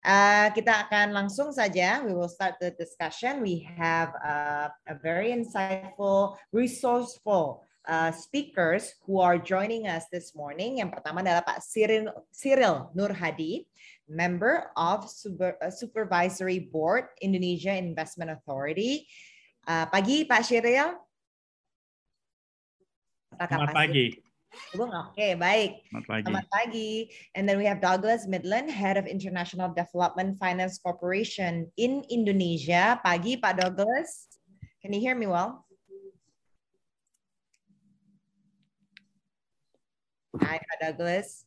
Uh, kita akan langsung saja. We will start the discussion. We have uh, a very insightful, resourceful uh, speakers who are joining us this morning. Yang pertama adalah Pak Cyril, Cyril Nur Hadi, member of Super, uh, Supervisory Board Indonesia Investment Authority. Uh, pagi Pak Cyril. Selamat pagi. Oke, ah. okay, baik. Selamat pagi. Selamat pagi. And then we have Douglas Midland, Head of International Development Finance Corporation in Indonesia. Pagi, Pak Douglas. Can you hear me well? Hi, Pak Douglas.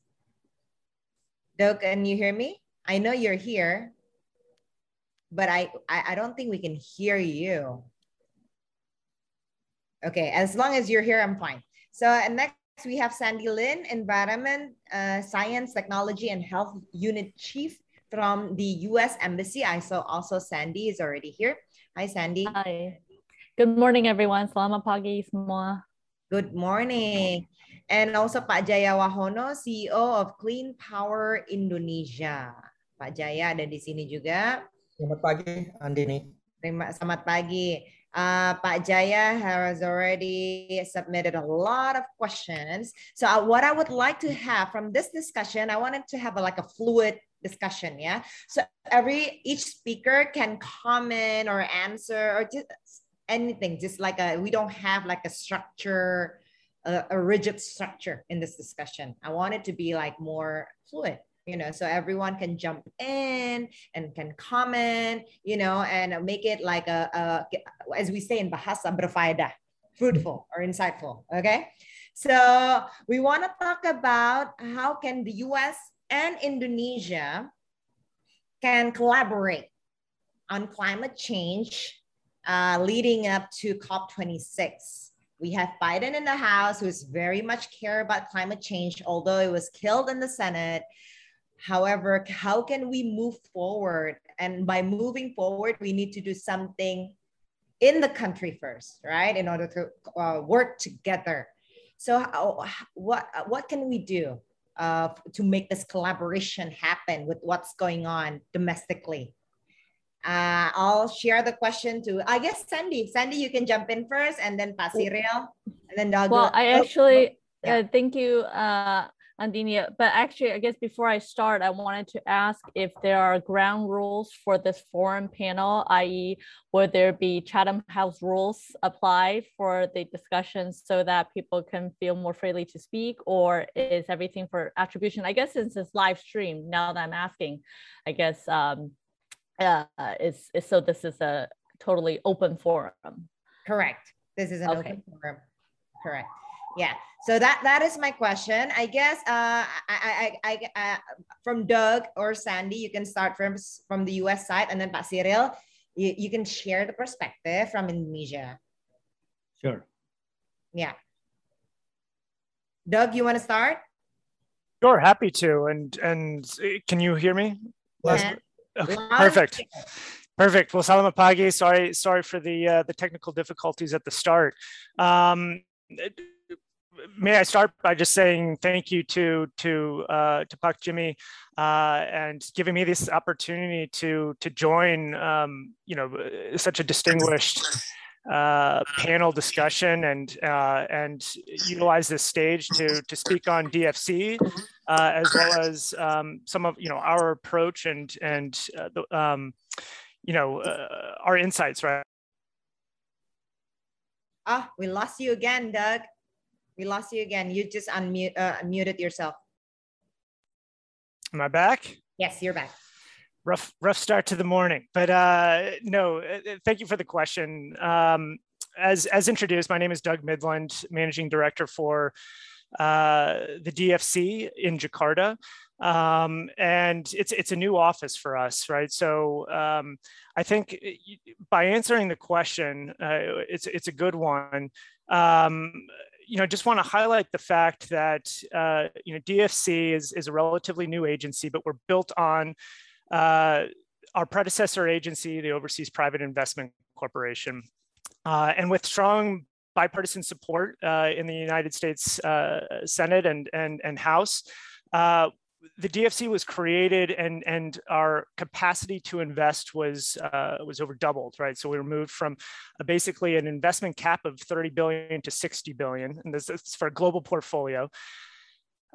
Doug, can you hear me? I know you're here, but I, I, I don't think we can hear you. Okay, as long as you're here, I'm fine. So and next we have Sandy Lin, Environment, uh, Science, Technology, and Health Unit Chief from the U.S. Embassy. I saw also Sandy is already here. Hi, Sandy. Hi. Good morning, everyone. Selamat pagi semua. Good morning. And also Pak Jaya Wahono, CEO of Clean Power Indonesia. Pak Jaya ada di sini juga. Selamat pagi, Andini. Terima selamat pagi. Uh, Pak Jaya has already submitted a lot of questions. So uh, what I would like to have from this discussion, I wanted to have a, like a fluid discussion, yeah? So every, each speaker can comment or answer or just anything, just like a, we don't have like a structure, a, a rigid structure in this discussion. I want it to be like more fluid you know so everyone can jump in and can comment you know and make it like a, a as we say in bahasa berfaedah fruitful or insightful okay so we want to talk about how can the us and indonesia can collaborate on climate change uh, leading up to cop26 we have Biden in the House, who's very much care about climate change, although it was killed in the Senate. However, how can we move forward? And by moving forward, we need to do something in the country first, right? In order to uh, work together. So, how, what what can we do uh, to make this collaboration happen with what's going on domestically? Uh, I'll share the question to I guess Sandy. Sandy, you can jump in first, and then Pak Cyril, and then Doug. Well, I actually oh, yeah. uh, thank you, uh, Andinia. But actually, I guess before I start, I wanted to ask if there are ground rules for this forum panel, i.e., would there be Chatham House rules apply for the discussions so that people can feel more freely to speak, or is everything for attribution? I guess since it's live stream, now that I'm asking, I guess um, uh, is, is so this is a totally open forum. Correct. This is an okay. open forum. Correct yeah so that that is my question. I guess uh i i i, I uh, from doug or sandy you can start from from the us side and then pak cyril you, you can share the perspective from indonesia. Sure. Yeah. Doug you want to start? Sure happy to. And and can you hear me? Yeah. okay, perfect. Perfect. Well, Salamat Pagi. Sorry, sorry for the uh, the technical difficulties at the start. Um, may I start by just saying thank you to to uh, to Pak Jimmy uh, and giving me this opportunity to to join um, you know such a distinguished uh, panel discussion and uh, and utilize this stage to to speak on DFC uh, as well as um, some of you know our approach and and uh, the, um, you know our insights right. Ah, we lost you again, Doug. We lost you again. You just unmute, uh, unmuted yourself. Am I back? Yes, you're back. Rough, rough start to the morning, but uh, no. Uh, uh, thank you for the question. Um, as as introduced, my name is Doug Midland, managing director for uh, the DFC in Jakarta. Um, and it's it's a new office for us, right? So um, I think uh, by answering the question, uh, it's it's a good one. Um, you know, just want to highlight the fact that uh, you know DFC is is a relatively new agency, but we're built on uh, our predecessor agency, the Overseas Private Investment Corporation, uh, and with strong bipartisan support uh, in the United States uh, Senate and and and House. The DFC was created and and our capacity to invest was uh, was over doubled, right? So we were moved from basically an investment cap of 30 billion to 60 billion, and this is for a global portfolio.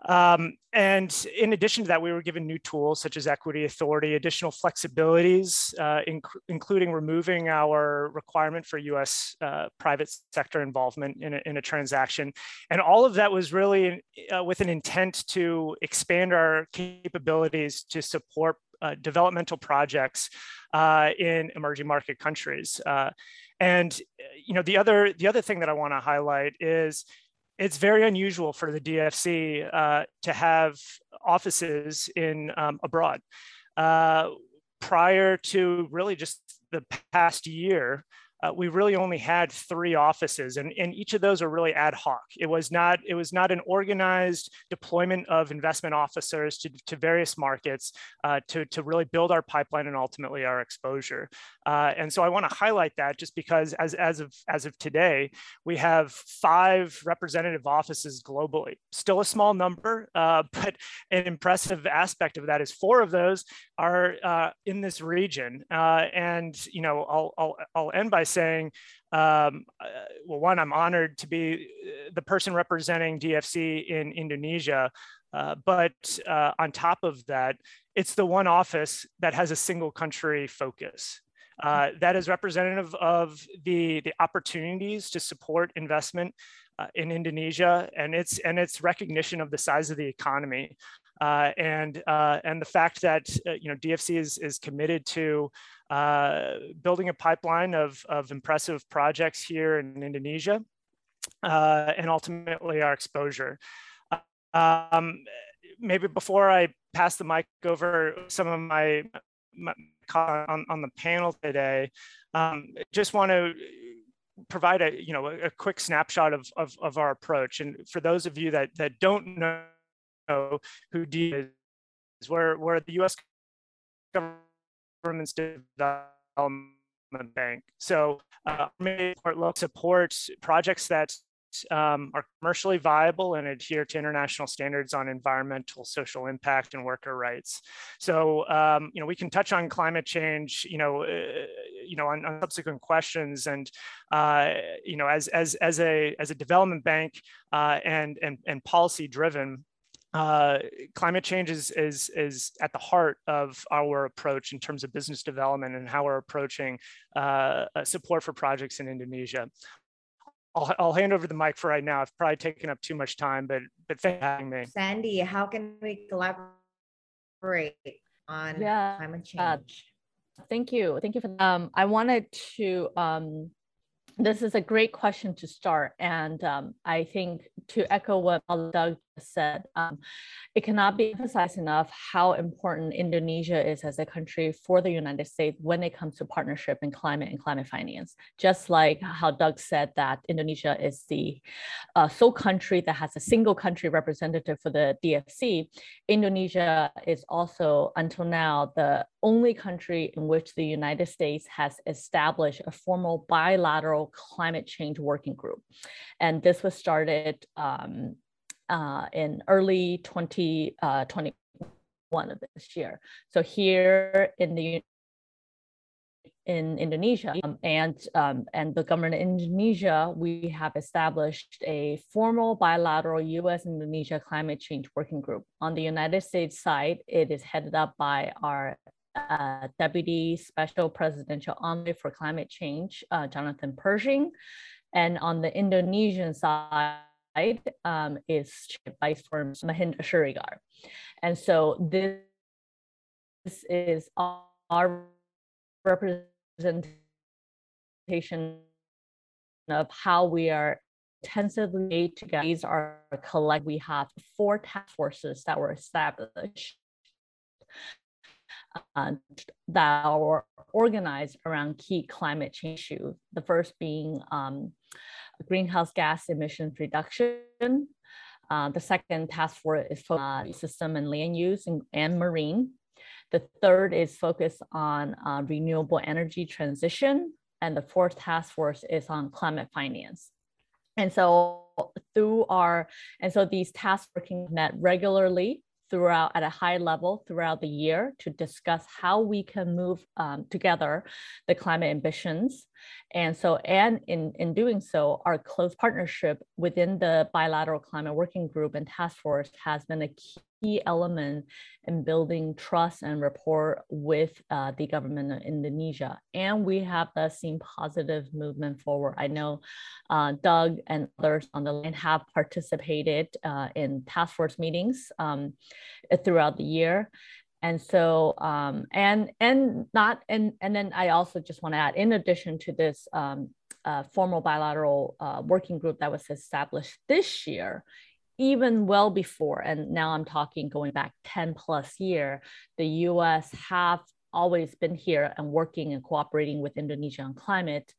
Um, and in addition to that, we were given new tools such as equity authority, additional flexibilities, uh, inc including removing our requirement for US uh, private sector involvement in a, in a, transaction. And all of that was really uh, with an intent to expand our capabilities to support uh, developmental projects uh, in emerging market countries. Uh, and you know the other the other thing that I want to highlight is it's very unusual for the DFC uh, to have offices in um, abroad. Uh, prior to really just the past year, uh, we really only had three offices and, and each of those are really ad hoc. It was not, it was not an organized deployment of investment officers to, to various markets uh, to, to really build our pipeline and ultimately our exposure. Uh, and so I want to highlight that just because as, as, of, as of today, we have five representative offices globally. Still a small number, uh, but an impressive aspect of that is four of those are uh, in this region. Uh, and, you know, I'll, I'll, I'll end by saying, um, uh, well, one, I'm honored to be uh, the person representing DFC in Indonesia. Uh, but uh, on top of that, it's the one office that has a single country focus. Uh, that is representative of the, the opportunities to support investment uh, in Indonesia and its and its recognition of the size of the economy uh, and uh, and the fact that you know DFC is is committed to uh, building a pipeline of of impressive projects here in Indonesia, uh, and ultimately our exposure. Um, maybe before I pass the mic over, some of my, my on, on the panel today, um, just want to provide a you know a, quick snapshot of, of, of our approach. And for those of you that that don't know who D is, where, where the US government's development bank. So uh, support projects that um, are commercially viable and adhere to international standards on environmental, social impact, and worker rights. So, um, you know, we can touch on climate change, you know, uh, you know, on, on, subsequent questions, and uh, you know, as as as a as a development bank uh, and and and policy driven uh, climate change is, is, is at the heart of our approach in terms of business development and how we're approaching uh, support for projects in Indonesia. I'll, I'll hand over the mic for right now. I've probably taken up too much time, but but thank you for having me. Sandy, how can we collaborate on yeah, climate uh, change? Uh, thank you. Thank you for um, I wanted to um, this is a great question to start. And um, I think to echo what Doug said, um, it cannot be emphasized enough how important Indonesia is as a country for the United States when it comes to partnership in climate and climate finance. Just like how Doug said that Indonesia is the uh, sole country that has a single country representative for the DFC, Indonesia is also, until now, the only country in which the United States has established a formal bilateral climate change working group. And this was started um, uh, in early 2021 uh, of this year. So here in the in Indonesia um, and um, and the government of Indonesia, we have established a formal bilateral U.S. Indonesia climate change working group. On the United States side, it is headed up by our uh, Deputy Special Presidential Envoy for Climate Change, uh, Jonathan Pershing, and on the Indonesian side um, is Vice Foreman Mahendra Siregar. And so this, this is our representation of how we are intensively together. These are collect. We have four task forces that were established uh, that are organized around key climate change issues. The first being um, greenhouse gas emissions reduction. Uh, the second task force is for uh, system and land use and, and, marine. The third is focused on uh, renewable energy transition. And the fourth task force is on climate finance. And so through our, and so these task working met regularly throughout at a high level throughout the year to discuss how we can move um, together the climate ambitions. And so, and in, in doing so, our close partnership within the bilateral climate working group and task force has been a key element in building trust and rapport with uh, the government of Indonesia. And we have uh, seen positive movement forward. I know uh, Doug and others on the line have participated uh, in task force meetings um, throughout the year and so um, and and not and and then i also just want to add in addition to this um, uh, formal bilateral uh, working group that was established this year even well before and now i'm talking going back 10 plus year the us have always been here and working and cooperating with Indonesia on climate.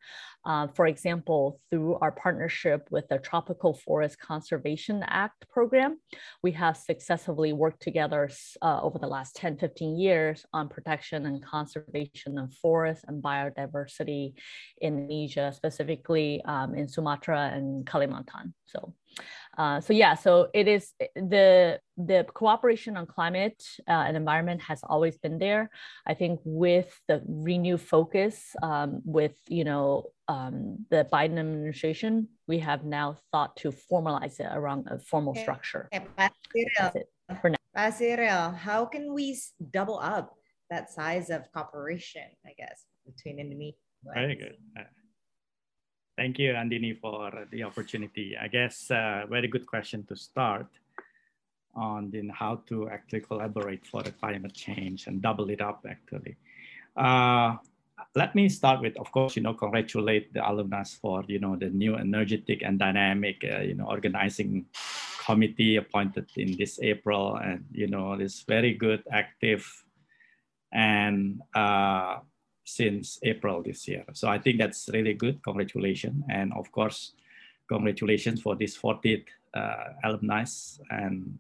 Uh, for example, through our partnership with the Tropical Forest Conservation Act program, we have successfully worked together uh, over the last 10, 15 years on protection and conservation of forests and biodiversity in Indonesia, specifically um, in Sumatra and Kalimantan. So uh, so yeah, so it is the the cooperation on climate uh, and environment has always been there. I think with the renewed focus, um, with you know um, the Biden administration, we have now thought to formalize it around a formal okay. structure. Okay, for now. how can we double up that size of cooperation? I guess between Indonesia. Very good. Uh, Thank you, Andini, for the opportunity. I guess a uh, very good question to start on in how to actually collaborate for the climate change and double it up actually. Uh, let me start with, of course, you know, congratulate the alumnus for, you know, the new energetic and dynamic, uh, you know, organizing committee appointed in this April and, you know, this very good, active and uh, since April this year. So I think that's really good. Congratulations. And of course, congratulations for this 40th uh, alumni and,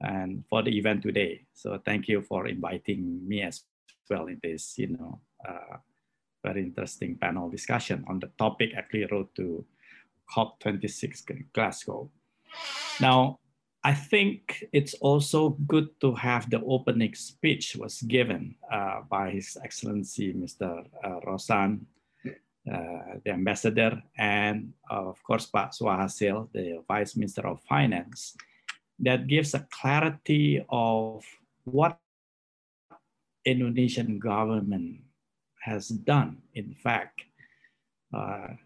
and for the event today. So thank you for inviting me as well in this, you know, uh, very interesting panel discussion on the topic actually Road to COP26 Glasgow. Now, I think it's also good to have the opening speech was given uh, by His Excellency Mr. Uh, Rosan, uh, the ambassador, and of course Pak Suahasil, the Vice Minister of Finance, that gives a clarity of what Indonesian government has done. In fact, uh,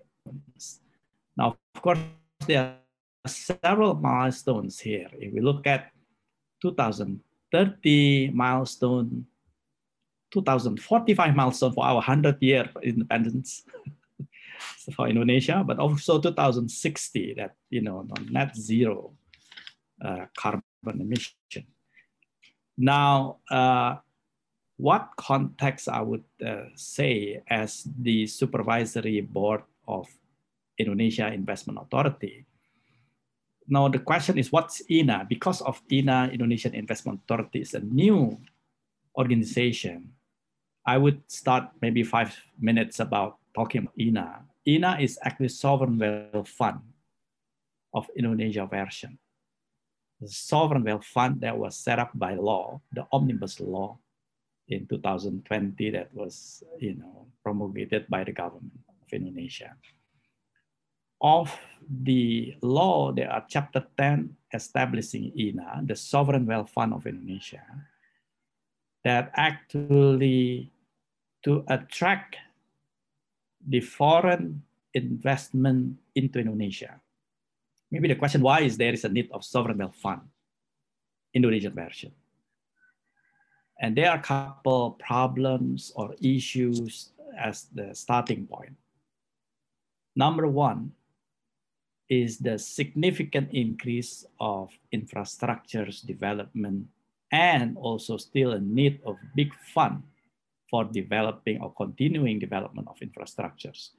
now of course there are several milestones here. If we look at 2030 milestone, 2045 milestone for our 100 year independence for Indonesia, but also 2060 that, you know, net zero uh, carbon emission. Now, uh, what context I would uh, say as the supervisory board of Indonesia Investment Authority, now the question is what's INA? Because of INA, Indonesian Investment Authority is a new organization. I would start maybe five minutes about talking about INA. INA is actually sovereign wealth fund of Indonesia version. The sovereign wealth fund that was set up by law, the omnibus law in 2020 that was you know promulgated by the government of Indonesia of the law, there are chapter 10 establishing INA, the Sovereign Wealth Fund of Indonesia, that actually to attract the foreign investment into Indonesia. Maybe the question why is there is a need of sovereign wealth fund, Indonesian version. And there are a couple problems or issues as the starting point. Number one, is the significant increase of infrastructures development and also still a need of big fund for developing or continuing development of infrastructures.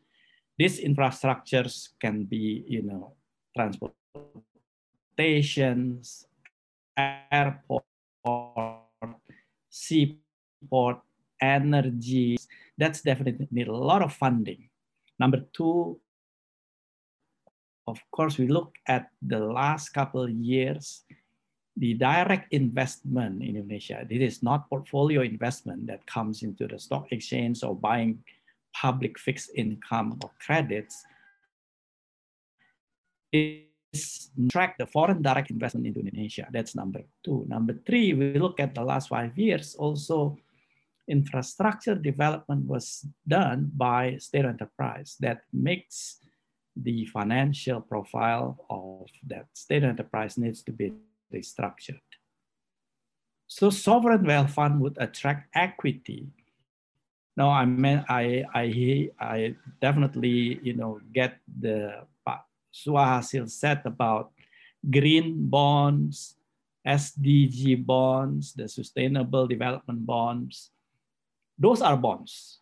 These infrastructures can be, you know, transportations, airport, seaport, energy. That's definitely need a lot of funding. Number two, of course, we look at the last couple of years, the direct investment in Indonesia, this is not portfolio investment that comes into the stock exchange or buying public fixed income or credits. Track the foreign direct investment into Indonesia. That's number two. Number three, we look at the last five years, also infrastructure development was done by state enterprise that makes the financial profile of that state enterprise needs to be restructured. So sovereign wealth fund would attract equity. Now I mean I I I definitely you know get the Suahasil said about green bonds, SDG bonds, the sustainable development bonds. Those are bonds.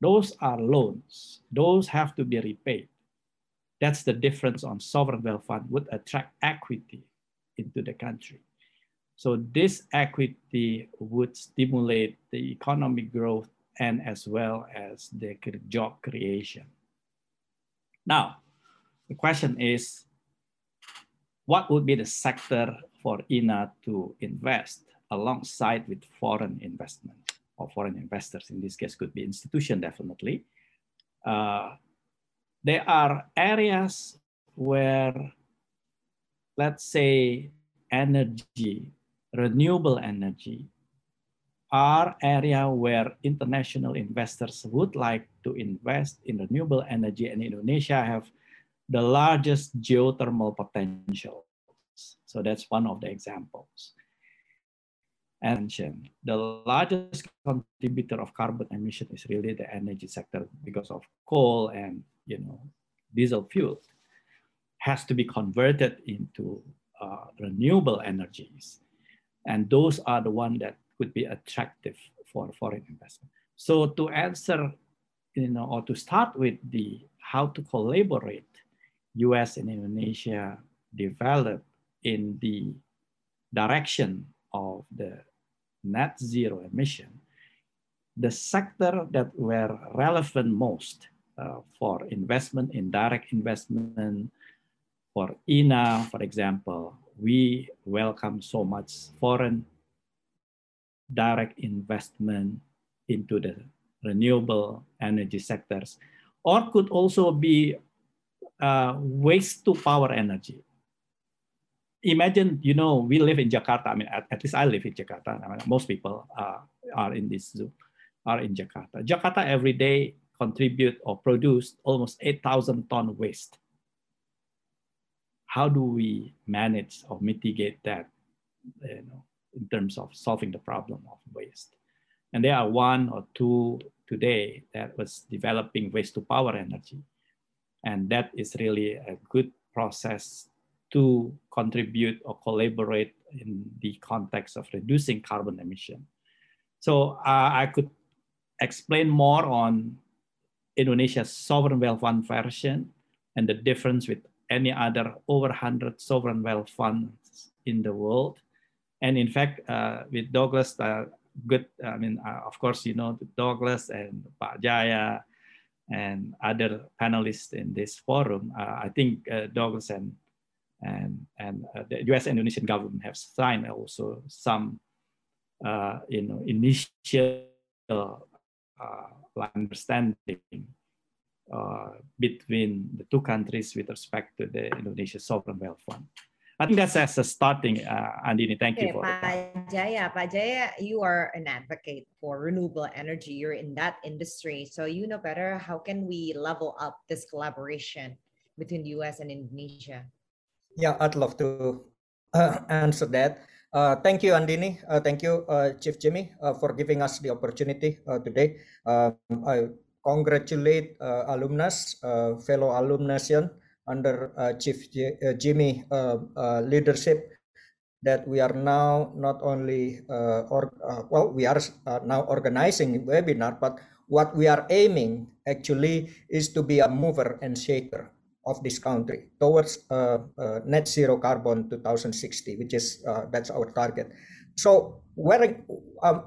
Those are loans. Those have to be repaid. That's the difference on sovereign wealth fund would attract equity into the country. So this equity would stimulate the economic growth and as well as the job creation. Now, the question is, what would be the sector for INA to invest alongside with foreign investment or foreign investors? In this case, could be institution definitely. Uh, there are areas where let's say energy, renewable energy, are area where international investors would like to invest in renewable energy and Indonesia have the largest geothermal potential. So that's one of the examples. And the largest contributor of carbon emission is really the energy sector because of coal and you know diesel fuel has to be converted into uh, renewable energies. And those are the ones that could be attractive for foreign investment. So to answer, you know, or to start with the how to collaborate, US and Indonesia develop in the direction of the net zero emission, the sector that were relevant most uh, for investment in direct investment for INA, for example, we welcome so much foreign direct investment into the renewable energy sectors, or could also be uh, waste to power energy. Imagine, you know, we live in Jakarta. I mean, at, at least I live in Jakarta. I mean, most people uh, are in this zoo, are in Jakarta. Jakarta every day contribute or produce almost 8,000 ton waste how do we manage or mitigate that you know, in terms of solving the problem of waste? And there are one or two today that was developing waste to power energy. And that is really a good process to contribute or collaborate in the context of reducing carbon emission. So uh, I could explain more on Indonesia's sovereign wealth fund version and the difference with any other over 100 sovereign wealth funds in the world. And in fact, uh, with Douglas, uh, good, I mean, uh, of course, you know, Douglas and Pak Jaya and other panelists in this forum, uh, I think uh, Douglas and and, and uh, the US Indonesian government have signed also some, you know, initial understanding between the two countries with respect to the Indonesia Sovereign Wealth Fund. I think that's as a starting, uh, Andini. Thank okay, you for Pak Jaya. Pak Jaya, you are an advocate for renewable energy. You're in that industry, so you know better. How can we level up this collaboration between the U.S. and Indonesia? Yeah, I'd love to uh, answer that. Uh, thank you, Andini. Uh, thank you, uh, Chief Jimmy, uh, for giving us the opportunity uh, today. Um, I congratulate uh, alumnus, uh, fellow alumnation under uh, Chief J Jimmy leadership that we are now not only or well we are now organizing webinar but what we are aiming actually is to be a mover and shaker of this country towards uh, uh, net zero carbon 2060 which is uh, that's our target so where um,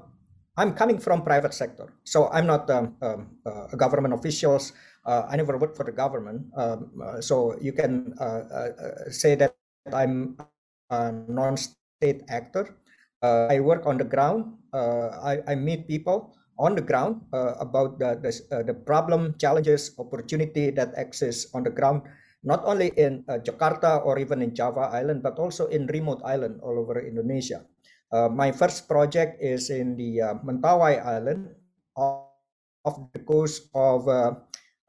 I'm coming from private sector, so I'm not um, um, uh, a government officials. Uh, I never worked for the government, um, uh, so you can uh, say that I'm a non-state actor. I work on the ground. I, I, meet people on the ground uh, about the, the, uh, the, problem, challenges, opportunity that exists on the ground, not only in uh, Jakarta or even in Java Island, but also in remote island all over Indonesia. my first project is in the Mentawai Island off, off the coast of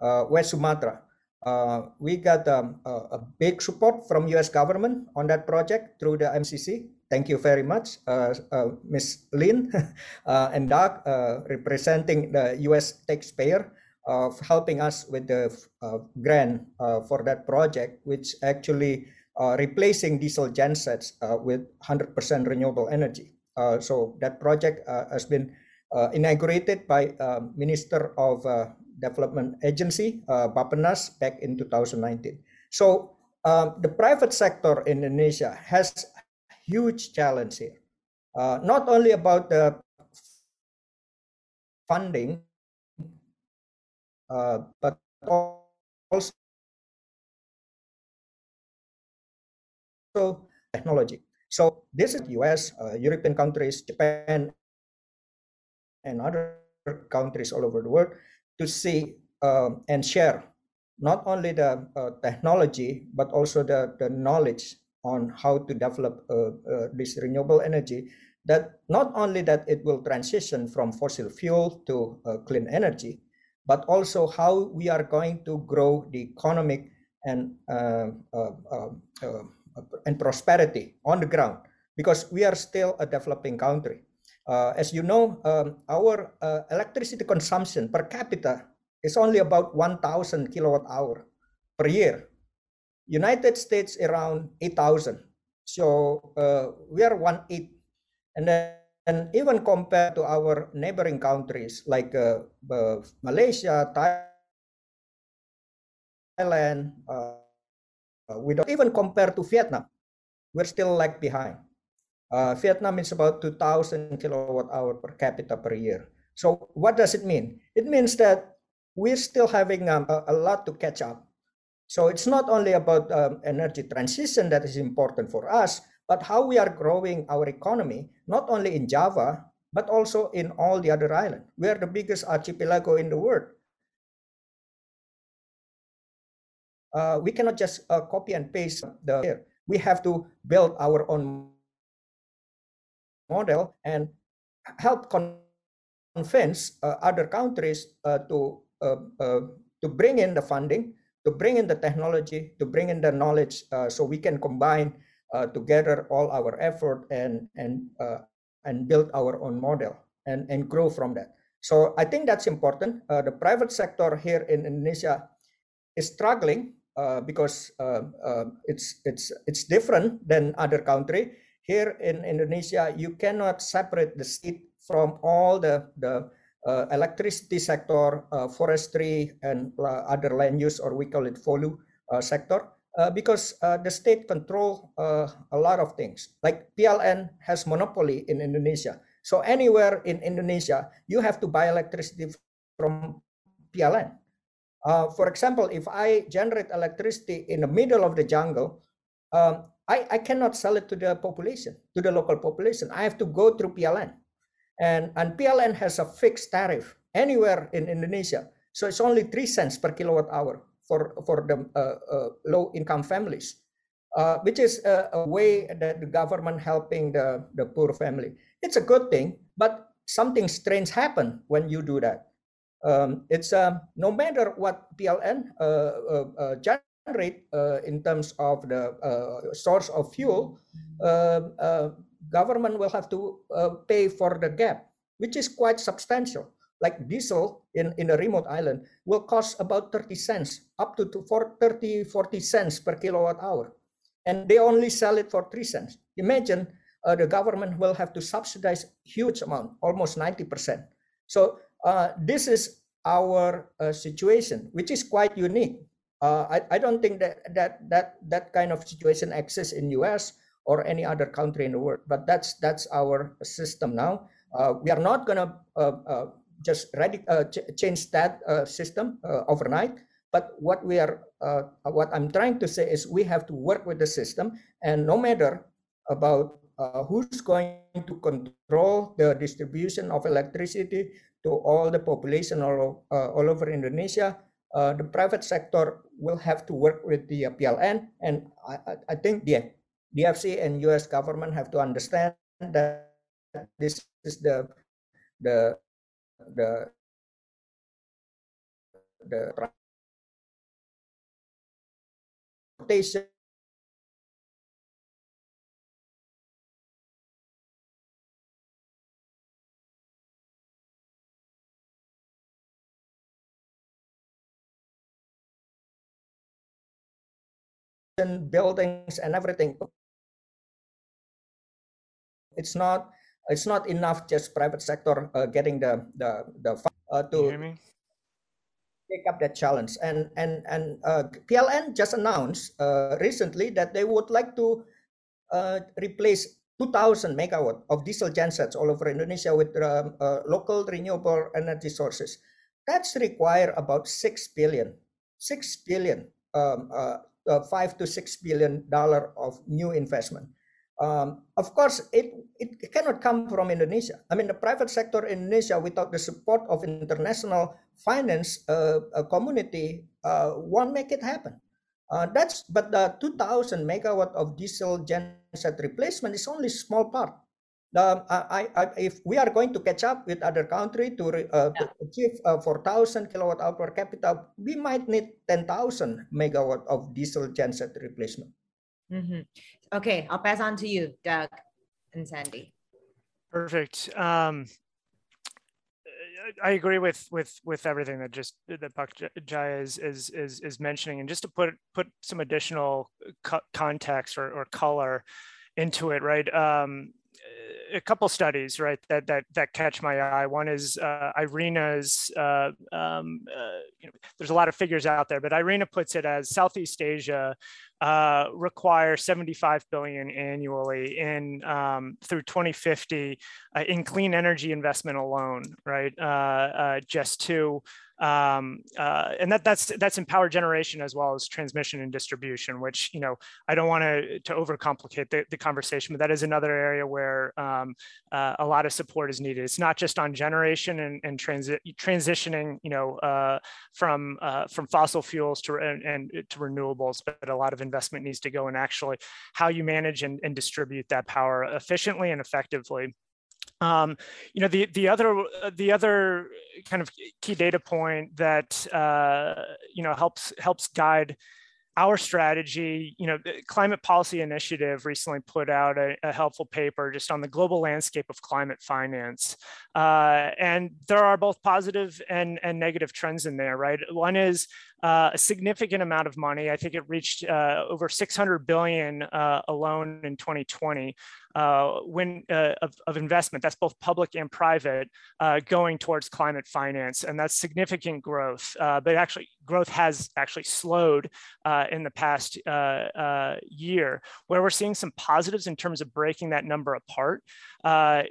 West Sumatra. Uh, we got um, a, a, big support from U.S. government on that project through the MCC. Thank you very much, uh, uh, Ms. Lin uh, and Doug, uh, representing the U.S. taxpayer, of helping us with the uh, grant for that project, which actually replacing diesel gensets with 100% renewable energy. so that project has been inaugurated by Minister of Development Agency, uh, Bappenas, back in 2019. So um, the private sector in Indonesia has huge challenge here. Uh, not only about the funding, uh, but also technology. So this is US, uh, European countries, Japan, and other countries all over the world to see um, and share not only the uh, technology but also the, the knowledge on how to develop uh, uh, this renewable energy that not only that it will transition from fossil fuel to uh, clean energy but also how we are going to grow the economic and uh, uh, and prosperity on the ground because we are still a developing country. uh, as you know, um, our uh, electricity consumption per capita is only about 1,000 kilowatt hour per year. United States around 8,000. So uh, we are one eighth. And then and even compared to our neighboring countries like uh, uh, Malaysia, Thailand, uh, we don't even compare to Vietnam. We're still lag behind. Uh, Vietnam is about 2,000 kilowatt hour per capita per year. So what does it mean? It means that we're still having um, a, a, lot to catch up. So it's not only about um, energy transition that is important for us, but how we are growing our economy, not only in Java, but also in all the other islands. We are the biggest archipelago in the world. Uh, we cannot just uh, copy and paste the we have to build our own model and help convince uh, other countries uh, to uh, uh, to bring in the funding, to bring in the technology, to bring in the knowledge, uh, so we can combine together all our effort and and and build our own model and and grow from that. So I think that's important. the private sector here in Indonesia is struggling uh, because uh, uh, it's it's it's different than other country here in Indonesia, you cannot separate the state from all the, the uh, electricity sector, uh, forestry, and uh, other land use, or we call it FOLU uh, sector, uh, because uh, the state control a lot of things. Like PLN has monopoly in Indonesia. So anywhere in Indonesia, you have to buy electricity from PLN. for example, if I generate electricity in the middle of the jungle, um, I, I cannot sell it to the population, to the local population. I have to go through PLN. And, and PLN has a fixed tariff anywhere in Indonesia. So it's only three cents per kilowatt hour for, for the uh, uh, low income families, uh, which is a, a, way that the government helping the, the poor family. It's a good thing, but something strange happen when you do that. Um, it's um, no matter what PLN uh, uh, uh, rate uh, in terms of the uh, source of fuel, uh, government will have to pay for the gap, which is quite substantial. Like diesel in, in a remote island will cost about 30 cents, up to, to for 30, 40 cents per kilowatt hour. And they only sell it for 3 cents. Imagine uh, the government will have to subsidize huge amount, almost 90%. So uh, this is our uh, situation, which is quite unique uh, I, I don't think that that that that kind of situation exists in US or any other country in the world. But that's that's our system now. Uh, we are not going to uh, uh, just radic- uh, ch- change that system overnight. But what we are, what I'm trying to say is, we have to work with the system, and no matter about uh, who's going to control the distribution of electricity to all the population all, uh, all over Indonesia? Uh, the private sector will have to work with the PLN, and I, I think the DFC and U.S. government have to understand that this is the the the the transportation buildings and everything. It's not it's not enough just private sector uh, getting the the the uh, to take up that challenge. And and and uh, PLN just announced uh, recently that they would like to uh, replace 2000 megawatt of diesel gensets all over Indonesia with um, uh, local renewable energy sources. That's require about 6 billion 6 billion um, uh, five to six billion dollar of new investment. Um, of course, it, it cannot come from Indonesia. I mean, the private sector in Indonesia, without the support of international finance uh, community, uh, won't make it happen. Uh, that's but the 2,000 megawatt of diesel genset replacement is only small part um, I, I, if we are going to catch up with other country to, uh, yeah. to achieve uh, 4,000 kilowatt hour per capita, we might need 10,000 megawatt of diesel genset replacement. Mm-hmm. Okay, I'll pass on to you, Doug and Sandy. Perfect. Um, I agree with with with everything that just that Pak Jaya is is is, is mentioning, and just to put put some additional co context or, or color into it, right? Um, a couple studies, right, that that that catch my eye. One is uh, IRENA's. Uh, um, uh, you know, there's a lot of figures out there, but IRENA puts it as Southeast Asia uh, require 75 billion annually in um, through 2050 uh, in clean energy investment alone, right? Uh, uh just to um, uh, and that that's that's in power generation as well as transmission and distribution which you know i don't want to to overcomplicate the, the conversation but that is another area where um, uh, a lot of support is needed. It's not just on generation and, and transi- transitioning you know uh, from uh, from fossil fuels to and, and, to renewables but a lot of investment needs to go in actually how you manage and, and distribute that power efficiently and effectively um, you know, the the other the other kind of key data point that uh, you know helps helps guide our strategy, you know, the Climate Policy Initiative recently put out a, a helpful paper just on the global landscape of climate finance. Uh, and there are both positive and, and negative trends in there, right? One is uh, a significant amount of money. I think it reached uh, over 600 billion uh, alone in 2020 uh, when uh, of, of, investment. That's both public and private uh, going towards climate finance, and that's significant growth. Uh, but actually, growth has actually slowed uh, in the past uh, year. Where we're seeing some positives in terms of breaking that number apart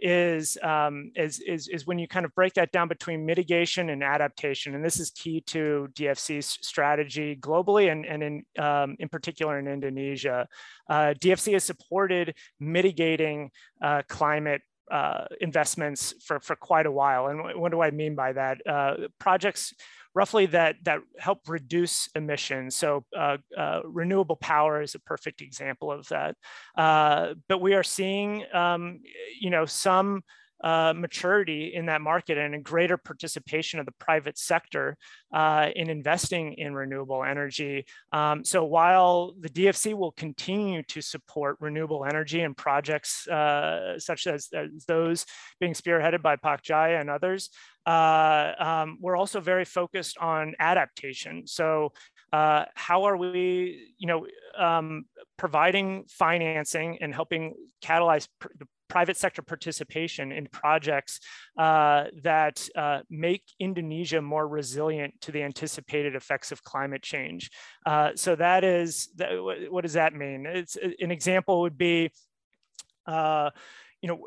is, um, is, is is when you kind of break that down between mitigation and adaptation, and this is key to DFC's strategy globally and and in um, in particular in Indonesia. DFC has supported mitigating uh, climate uh, investments for, for quite a while. And what do I mean by that? Uh, projects roughly that, that help reduce emissions. So uh, uh, renewable power is a perfect example of that. Uh, but we are seeing, um, you know, some uh, maturity in that market and a greater participation of the private sector uh, in investing in renewable energy. Um, so while the DFC will continue to support renewable energy and projects uh, such as, as, those being spearheaded by Pak Jaya and others, uh, um, we're also very focused on adaptation. So uh, how are we, you know, um, providing financing and helping catalyze the private sector participation in projects uh, that uh, make Indonesia more resilient to the anticipated effects of climate change. Uh, so that is, that, what does that mean? It's an example would be, uh, you know,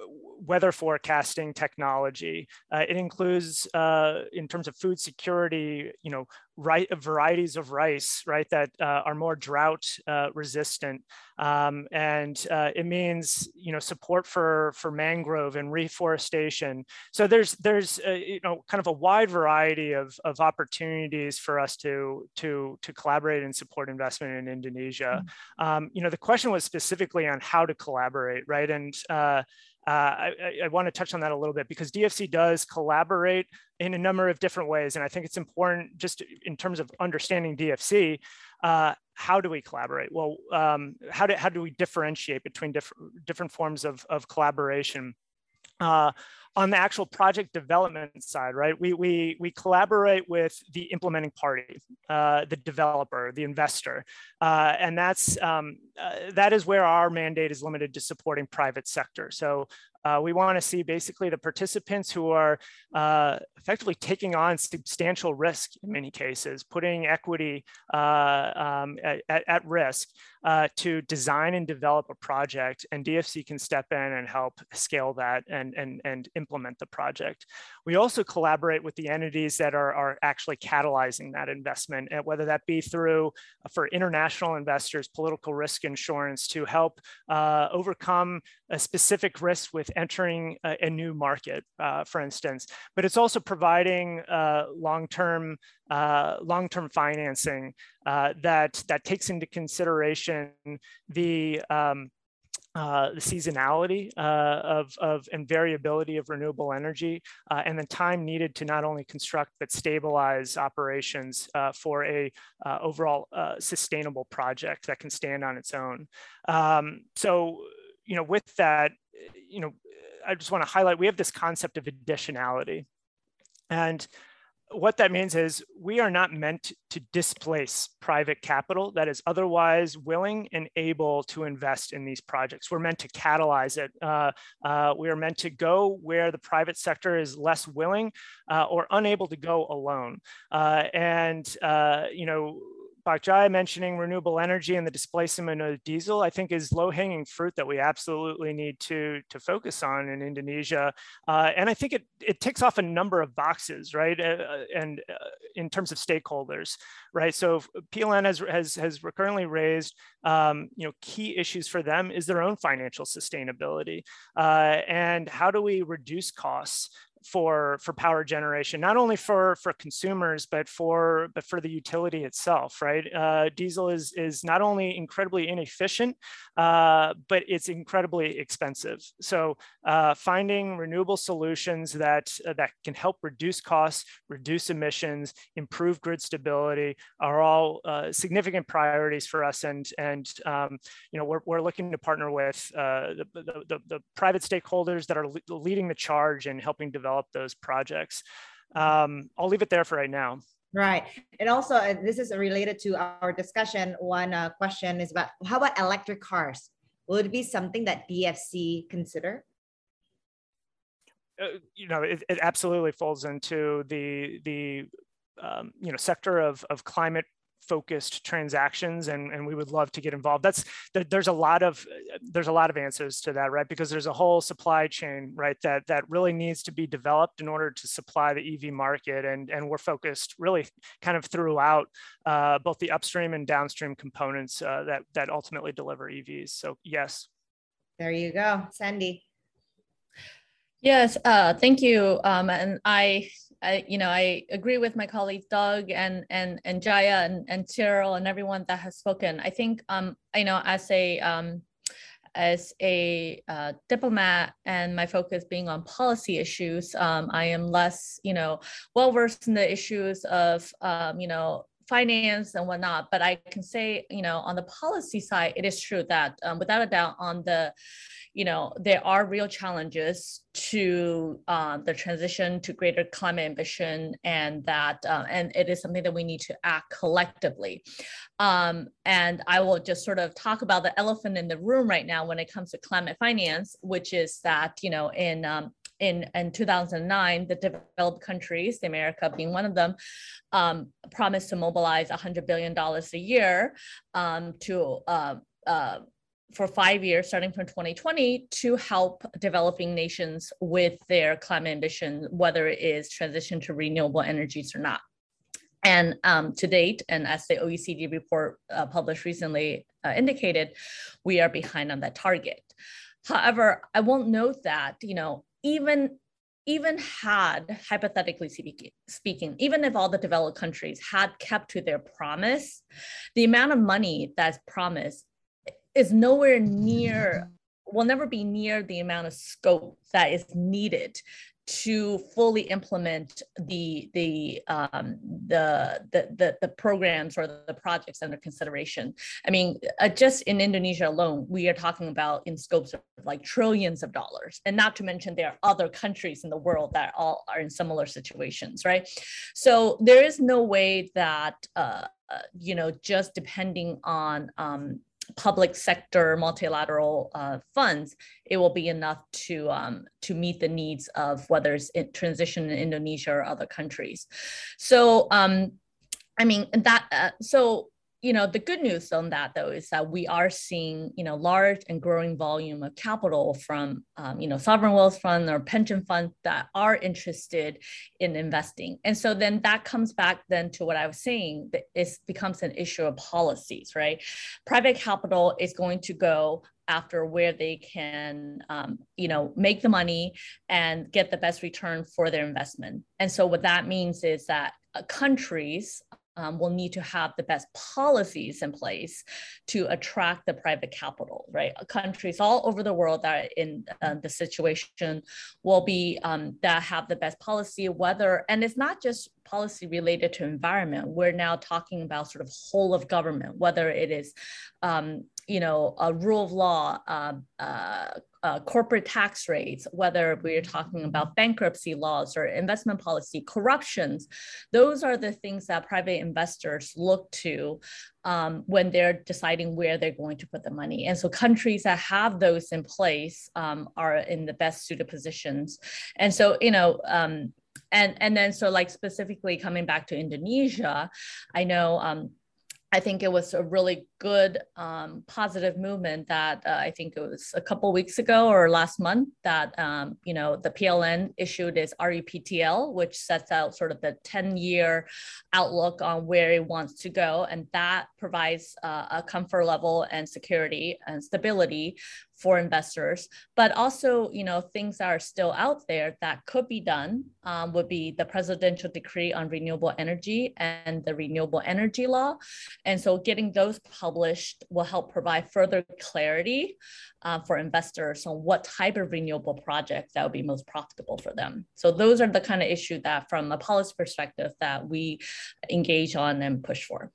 weather forecasting technology. Uh, it includes, uh, in terms of food security, you know, right varieties of rice, right, that uh, are more drought uh, resistant, um, and uh, it means, you know, support for for mangrove and reforestation. So there's there's you know kind of a wide variety of of opportunities for us to to to collaborate and support investment in Indonesia. Mm-hmm. Um, you know, the question was specifically on how to collaborate, right, and uh, I, I want to touch on that a little bit because DFC does collaborate in a number of different ways. And I think it's important just in terms of understanding DFC, uh, how do we collaborate? Well, um, how, do, how do we differentiate between different, different forms of, of collaboration? Uh, on the actual project development side, right, we, we, we collaborate with the implementing party, uh, the developer, the investor. Uh, and that's, um, uh, that is where our mandate is limited to supporting private sector. So uh, we want to see basically the participants who are uh, effectively taking on substantial risk in many cases, putting equity uh, um, at, at, risk uh, to design and develop a project. And DFC can step in and help scale that and, and, and implement the project. We also collaborate with the entities that are, are actually catalyzing that investment, whether that be through uh, for international investors, political risk insurance to help uh, overcome a specific risk with entering a, a new market, uh, for instance. But it's also providing uh, long-term uh, long-term financing uh, that that takes into consideration the um, uh, the seasonality uh, of, of and variability of renewable energy uh, and the time needed to not only construct but stabilize operations uh, for a uh, overall sustainable project that can stand on its own. Um, so, you know, with that, you know, I just want to highlight we have this concept of additionality. And what that means is we are not meant to displace private capital that is otherwise willing and able to invest in these projects. We're meant to catalyze it. Uh, uh, we are meant to go where the private sector is less willing uh, or unable to go alone. Uh, and, uh, you know, Pak Jaya mentioning renewable energy and the displacement of diesel, I think is low hanging fruit that we absolutely need to, to focus on in Indonesia. Uh, and I think it, it ticks off a number of boxes, right? Uh, uh and uh, in terms of stakeholders, right? So PLN has, has, has currently raised, um, you know, key issues for them is their own financial sustainability. Uh, and how do we reduce costs for for power generation, not only for for consumers but for but for the utility itself. Right, uh, diesel is is not only incredibly inefficient, uh, but it's incredibly expensive. So uh, finding renewable solutions that uh, that can help reduce costs, reduce emissions, improve grid stability are all uh, significant priorities for us. And and um, you know we're we're looking to partner with uh, the, the, the, the private stakeholders that are leading the charge and helping develop develop those projects. Um, I'll leave it there for right now. Right. And also, uh, this is related to our discussion. One uh, question is about how about electric cars? Will it be something that DFC consider? Uh, you know, it, it, absolutely falls into the the um, you know sector of of climate focused transactions and, and we would love to get involved. That's there's a lot of there's a lot of answers to that right? Because there's a whole supply chain right that that really needs to be developed in order to supply the ev market and and we're focused really kind of throughout uh, both the upstream and downstream components uh, that that ultimately deliver evs so yes. There you go. Sandy. Yes uh, thank you um, and i I, you know, I agree with my colleagues Doug and and and Jaya and and Cheryl and everyone that has spoken. I think, um, you know, as a um, as a uh, diplomat and my focus being on policy issues, um, I am less, you know, well versed in the issues of, um, you know, finance and whatnot. But I can say, you know, on the policy side, it is true that um, without a doubt, on the you know, there are real challenges to uh, the transition to greater climate ambition, and that, uh, and it is something that we need to act collectively. Um, and I will just sort of talk about the elephant in the room right now when it comes to climate finance, which is that, you know, in um, in, in 2009, the developed countries, the America being one of them, um, promised to mobilize $100 billion a year um, to uh, uh, for five years, starting from 2020, to help developing nations with their climate ambition, whether it is transition to renewable energies or not. And um, to date, and as the OECD report uh, published recently uh, indicated, we are behind on that target. However, I won't note that, you know, even even had, hypothetically speaking, even if all the developed countries had kept to their promise, the amount of money that's promised is nowhere near will never be near the amount of scope that is needed to fully implement the the um, the, the, the the programs or the projects under consideration. I mean, uh, just in Indonesia alone, we are talking about in scopes of like trillions of dollars, and not to mention there are other countries in the world that all are in similar situations, right? So there is no way that uh, uh, you know just depending on um, public sector multilateral uh, funds, it will be enough to um, to meet the needs of whether it's in transition in Indonesia or other countries. So um, I mean that uh, so you know the good news on that though is that we are seeing you know large and growing volume of capital from um, you know sovereign wealth fund or pension funds that are interested in investing. And so then that comes back then to what i was saying that it becomes an issue of policies right? Private capital is going to go after where they can um, you know make the money and get the best return for their investment. And so what that means is that uh, countries um, will need to have the best policies in place to attract the private capital, right? Countries all over the world that are in uh, the situation will be um, that have the best policy, whether, and it's not just policy related to environment. We're now talking about sort of whole of government, whether it is, um, you know, a rule of law, uh, uh, uh, corporate tax rates, whether we're talking about bankruptcy laws or investment policy, corruptions, those are the things that private investors look to um, when they're deciding where they're going to put the money. And so countries that have those in place um, are in the best suited positions. And so, you know, um, and and then so like specifically coming back to Indonesia, I know um, I think it was a really good um, positive movement that uh, I think it was a couple weeks ago or last month that um, you know the PLN issued its RUPTL, which sets out sort of the 10-year outlook on where it wants to go, and that provides uh, a comfort level and security and stability for investors, but also, you know, things that are still out there that could be done um, would be the presidential decree on renewable energy and the renewable energy law. And so getting those published will help provide further clarity uh, for investors on what type of renewable projects that would be most profitable for them. So those are the kind of issue that from a policy perspective that we engage on and push for.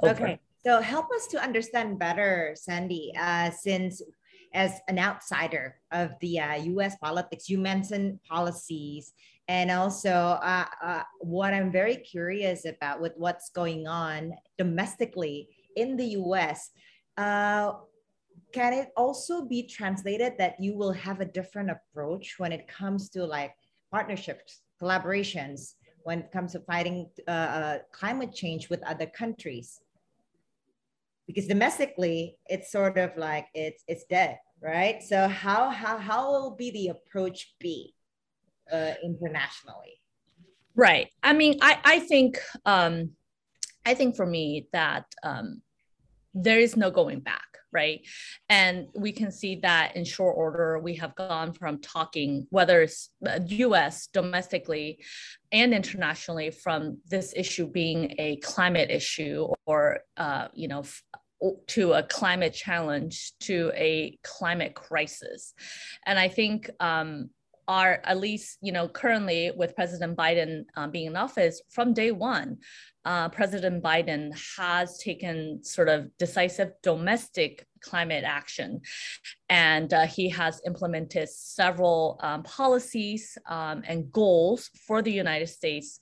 Over. Okay. So help us to understand better, Sandy, uh, since as an outsider of the uh, US politics, you mentioned policies. And also, uh, uh, what I'm very curious about with what's going on domestically in the US, uh, can it also be translated that you will have a different approach when it comes to like partnerships, collaborations, when it comes to fighting uh, uh, climate change with other countries? Because domestically it's sort of like it's it's dead right? So how how how will be the approach be uh, internationally? Right. I mean i i think um i think for me that um there is no going back right? And we can see that in short order we have gone from talking whether it's us uh, domestically and internationally from this issue being a climate issue or uh, you know to a climate challenge to a climate crisis. And i think um, are at least you know currently with president biden um, being in office from day one uh, president biden has taken sort of decisive domestic climate action and uh, he has implemented several um, policies um, and goals for the united states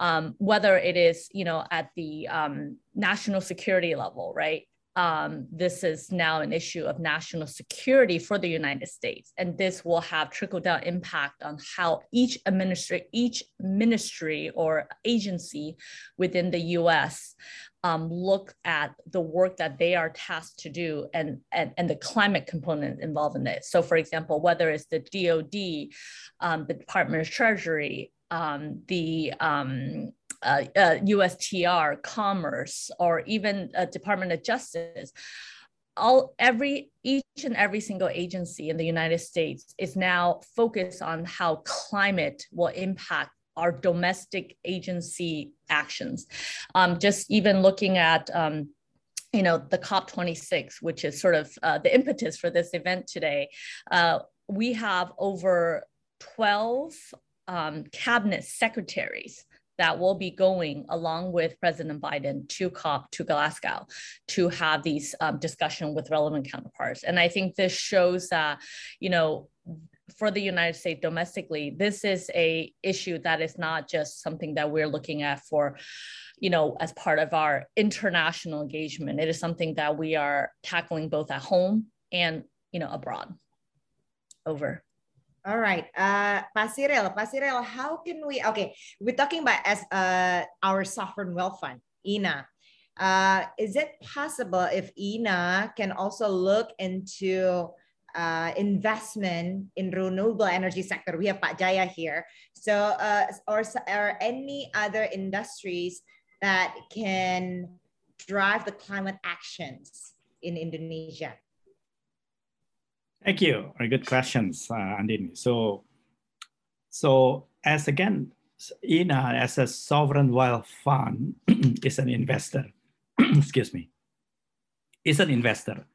um, whether it is you know at the um, national security level, right? Um, this is now an issue of national security for the United States, and this will have trickle down impact on how each administry, each ministry or agency within the U.S. um, look at the work that they are tasked to do and, and, and the climate component involved in it. So for example, whether it's the DOD, um, the Department of Treasury, um, the um, uh, uh, USTR, Commerce, or even uh, Department of Justice, all every each and every single agency in the United States is now focused on how climate will impact our domestic agency actions. Um, just even looking at um, you know the COP26, which is sort of uh, the impetus for this event today, uh, we have over 12 um, cabinet secretaries that will be going along with President Biden to COP to Glasgow to have these um, discussion with relevant counterparts. And I think this shows that, you know, for the United States domestically, this is a issue that is not just something that we're looking at for, you know, as part of our international engagement. It is something that we are tackling both at home and, you know, abroad. Over. All right, uh, Pak Cyril, Pasirel, how can we? Okay, we're talking about as uh, our sovereign wealth fund, INA. Uh, is it possible if INA can also look into uh, investment in renewable energy sector? We have Pak Jaya here, so uh, or any other industries that can drive the climate actions in Indonesia? Thank you. Very good questions, uh, Andini. So, so as again, INA as a sovereign wealth fund is an investor. Excuse me. Is an investor,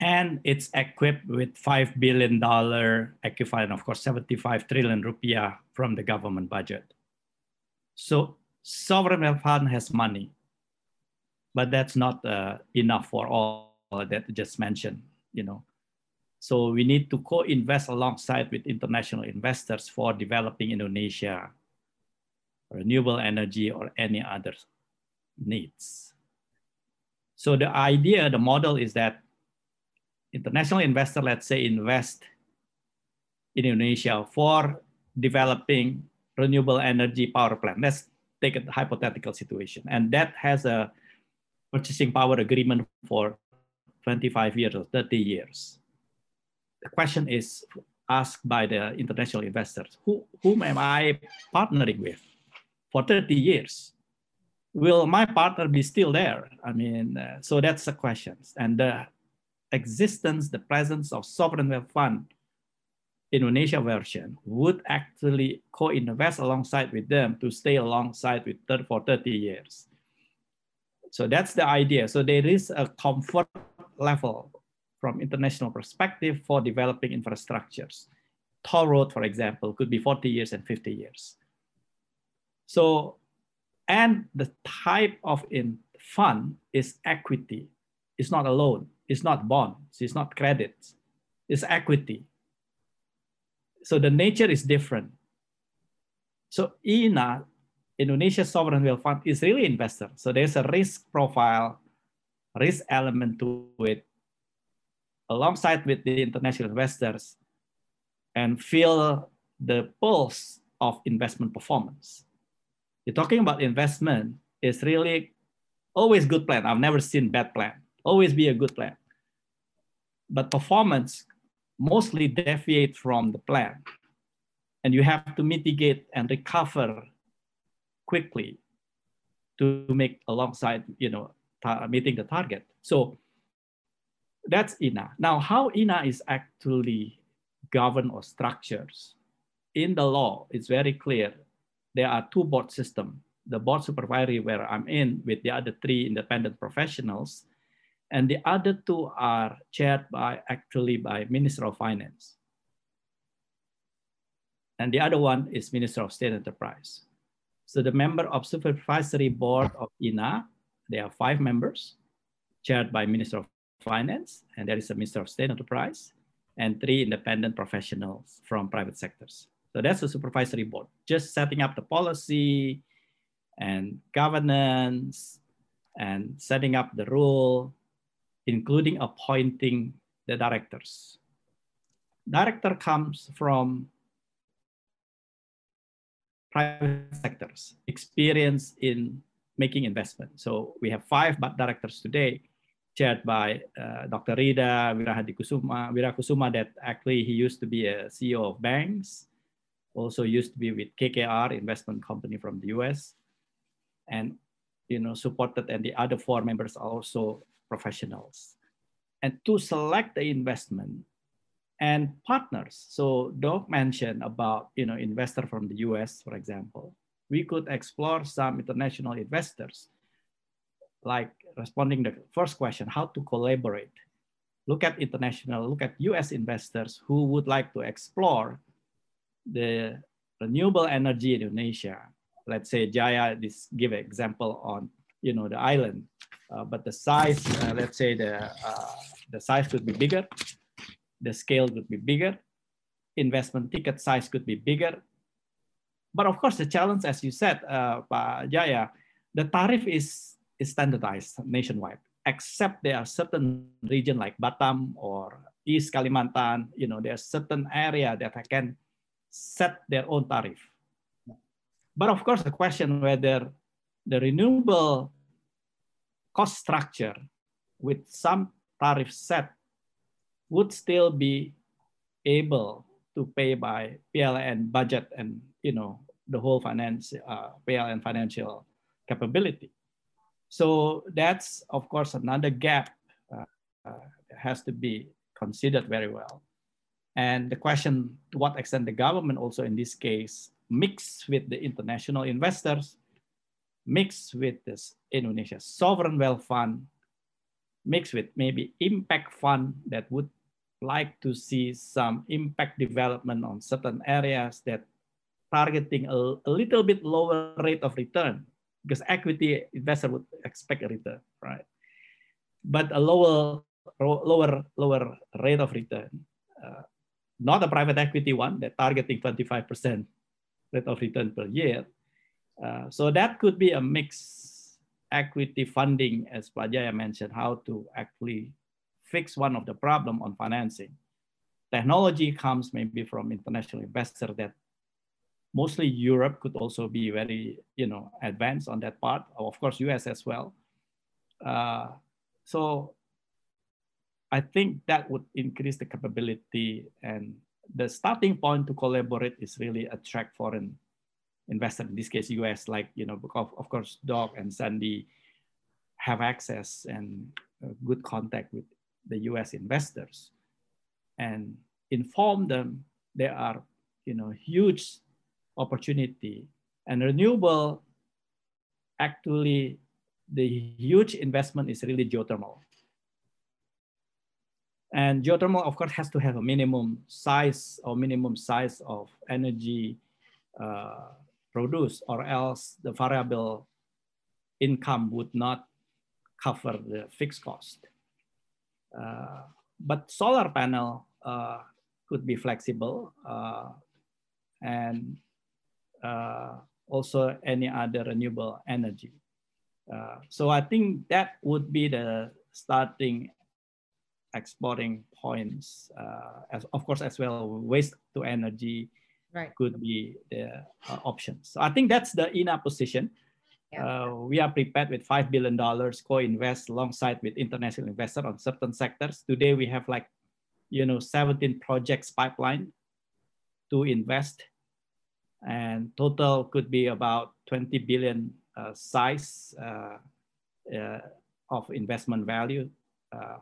and it's equipped with five billion dollar equivalent, of course, seventy-five trillion rupiah from the government budget. So, sovereign wealth fund has money, but that's not uh, enough for all that I just mentioned you know. So we need to co-invest alongside with international investors for developing Indonesia renewable energy or any other needs. So the idea, the model is that international investor, let's say, invest in Indonesia for developing renewable energy power plant. Let's take a hypothetical situation. And that has a purchasing power agreement for 25 years or 30 years. The question is asked by the international investors, who, whom am I partnering with for 30 years? Will my partner be still there? I mean, uh, so that's the question. And the existence, the presence of sovereign wealth fund Indonesia version would actually co-invest alongside with them to stay alongside with for 30 years. So that's the idea. So there is a comfort level from international perspective for developing infrastructures. Toll road, for example, could be 40 years and 50 years. So, and the type of in fund is equity. It's not a loan. It's not bonds. It's not credits. It's equity. So the nature is different. So INA, Indonesia Sovereign Wealth Fund, is really investor. So there's a risk profile risk element to it alongside with the international investors and feel the pulse of investment performance. You're talking about investment is really always good plan. I've never seen bad plan. Always be a good plan. But performance mostly deviate from the plan. And you have to mitigate and recover quickly to make alongside, you know, Uh, meeting the target. So that's INA. Now, how INA is actually governed or structures. In the law, it's very clear. There are two board system: The board supervisory where I'm in with the other three independent professionals, and the other two are chaired by actually by Minister of Finance. And the other one is Minister of State Enterprise. So the member of supervisory board of INA there are five members, chaired by Minister of Finance, and there is a Minister of State Enterprise, and three independent professionals from private sectors. So that's the supervisory board, just setting up the policy and governance and setting up the rule, including appointing the directors. Director comes from private sectors, experience in making investment. So we have five directors today, chaired by uh, Dr. Ridha Wirahadikusuma, Wirakusumah, that actually he used to be a CEO of banks, also used to be with KKR investment company from the US, and you know supported, and the other four members are also professionals. And to select the investment and partners. So Doug mentioned about you know investor from the US, for example we could explore some international investors, like responding the first question, how to collaborate. Look at international, look at US investors who would like to explore the renewable energy in Indonesia. Let's say Jaya, this give an example on you know the island, uh, but the size, uh, let's say the uh, the size could be bigger, the scale could be bigger, investment ticket size could be bigger, but of course, the challenge, as you said, uh, Jaya, the tariff is, is standardized nationwide, except there are certain region like Batam or East Kalimantan, you know, there's certain area that can set their own tariff. But of course, the question whether the renewable cost structure with some tariff set would still be able to pay by PLN budget and you know the whole finance, uh, and financial capability. So that's, of course, another gap uh, uh, has to be considered very well. And the question, to what extent the government also in this case mix with the international investors, mix with this Indonesia sovereign wealth fund, mix with maybe impact fund that would like to see some impact development on certain areas that targeting a, a little bit lower rate of return because equity investor would expect a return, right? But a lower, lower, lower rate of return, uh, not a private equity one that targeting 25% rate of return per year. Uh, so that could be a mix equity funding, as Pak Jaya mentioned, how to actually fix one of the problem on financing. Technology comes maybe from international investor that mostly Europe could also be very, you know, advanced on that part. Of course, US as well. Uh, so I think that would increase the capability and the starting point to collaborate is really attract foreign investor. In this case, US, like, you know, of, of course, Doug and Sandy have access and good contact with the US investors and inform them there are, you know, huge opportunity. And renewable, actually, the huge investment is really geothermal. And geothermal, of course, has to have a minimum size or minimum size of energy uh, produced, or else the variable income would not cover the fixed cost. Uh, but solar panel uh, could be flexible uh, and uh, also any other renewable energy. Uh, so I think that would be the starting exporting points, uh, as of course as well waste to energy right. could be the uh, options. So I think that's the INA position. Yeah. Uh, we are prepared with $5 billion co-invest alongside with international investors on certain sectors. Today we have like, you know, 17 projects pipeline to invest and total could be about 20 billion uh, size uh, uh, of investment value. Uh,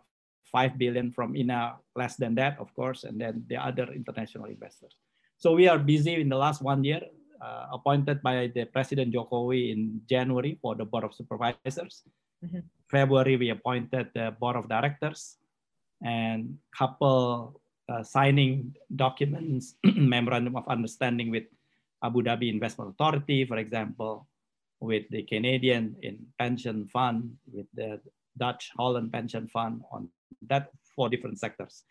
5 billion from INA, less than that, of course, and then the other international investors. So we are busy in the last one year, appointed by the President Jokowi in January for the Board of Supervisors. Mm -hmm. February, we appointed the Board of Directors and couple uh, signing documents, memorandum of understanding with Abu Dhabi Investment Authority, for example, with the Canadian in pension fund, with the Dutch Holland pension fund on that four different sectors.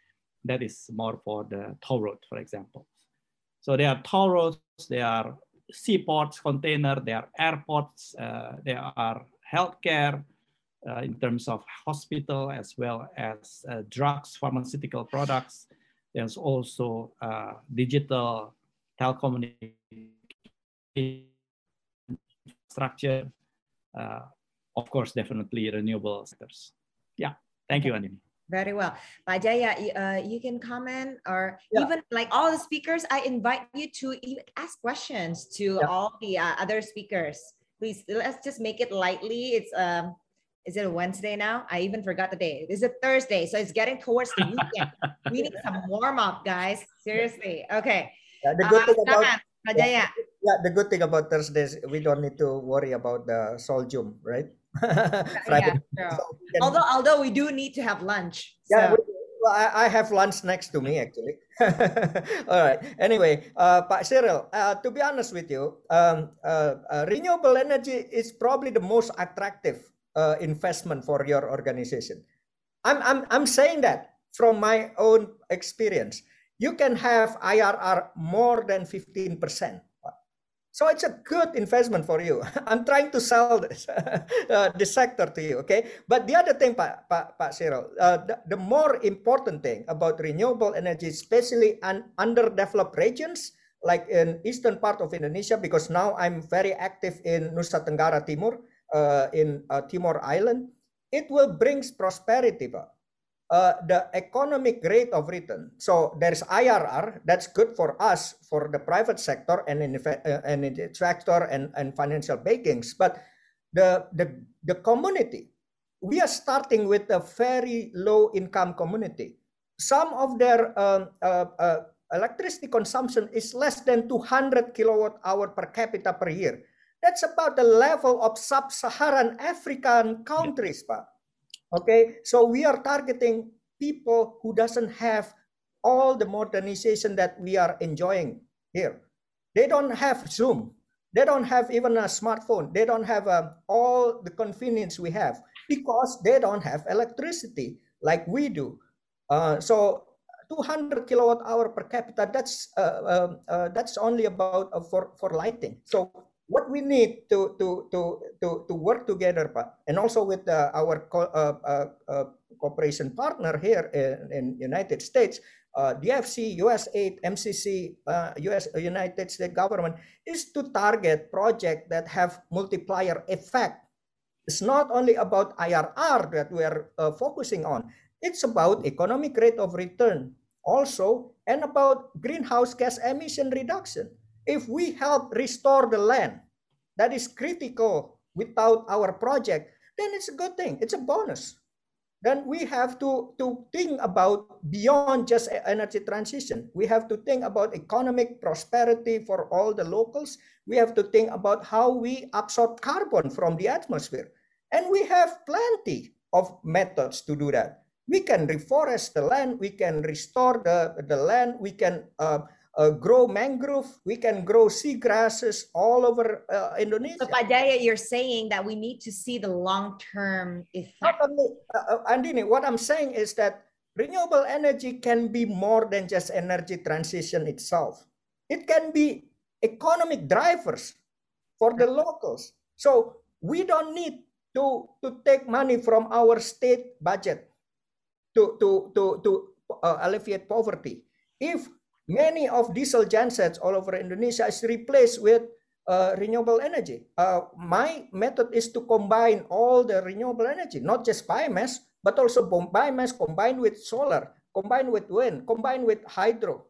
That is more for the toll road, for example. So there are toll roads, there are seaports, container, there are airports, uh, there are healthcare uh, in terms of hospital as well as uh, drugs, pharmaceutical products. There's also uh, digital telecommunication structure, uh, of course, definitely renewable sectors. Yeah, thank you, Andini. Very well. Pak Jaya, uh, you can comment or yeah. even like all the speakers, I invite you to even ask questions to yeah. all the uh, other speakers. Please, let's just make it lightly. It's um, is it a Wednesday now? I even forgot the day. It's a Thursday, so it's getting towards the weekend. we need some warm up, guys. Seriously. Okay. Yeah, the good uh, thing about yeah, yeah, the good thing about Thursdays, we don't need to worry about the Soljum, right? Friday. Yeah, so can... Although, although we do need to have lunch. Yeah, so. well, I, I, have lunch next to me actually. All right. Anyway, uh, Pak Cyril, uh, to be honest with you, um, uh, uh renewable energy is probably the most attractive uh, investment for your organization. I'm, I'm, I'm saying that from my own experience. You can have IRR more than 15%. So it's a good investment for you. I'm trying to sell this, uh, this sector to you, okay? But the other thing, Pak, Pak, Pak Cyril, uh, the, the, more important thing about renewable energy, especially in underdeveloped regions, like in eastern part of Indonesia, because now I'm very active in Nusa Tenggara Timur, uh, in uh, Timor Island, it will bring prosperity, Pak. Uh, the economic rate of return. So there's IRR that's good for us for the private sector and in uh, and in the sector and, and financial bankings. But the, the the community, we are starting with a very low income community. Some of their um, uh, uh, electricity consumption is less than 200 kilowatt hour per capita per year. That's about the level of sub-Saharan African countries, Pak. Okay, so we are targeting people who doesn't have all the modernization that we are enjoying here. They don't have Zoom. They don't have even a smartphone. They don't have uh, all the convenience we have because they don't have electricity like we do. Uh, so 200 kilowatt hour per capita, that's uh, um, uh that's only about uh, for, for lighting. So what we need to to to to, to work together and also with uh, our co uh, uh, uh cooperation partner here in, in United States uh, DFC, USAID, MCC, US uh, United States government is to target projects that have multiplier effect. It's not only about IRR that we are focusing on. It's about economic rate of return also and about greenhouse gas emission reduction if we help restore the land that is critical without our project, then it's a good thing. It's a bonus. Then we have to, to think about beyond just energy transition. We have to think about economic prosperity for all the locals. We have to think about how we absorb carbon from the atmosphere. And we have plenty of methods to do that. We can reforest the land, we can restore the, the land, we can uh, uh, grow mangrove, we can grow sea grasses all over uh, Indonesia. So Pak Jaya, you're saying that we need to see the long-term effect. Only, uh, uh, Andini, what I'm saying is that renewable energy can be more than just energy transition itself. It can be economic drivers for the locals. So we don't need to, to take money from our state budget to, to, to, to uh, alleviate poverty. If many of diesel gensets all over Indonesia is replaced with uh, renewable energy. Uh, my method is to combine all the renewable energy, not just biomass, but also biomass combined with solar, combined with wind, combined with hydro.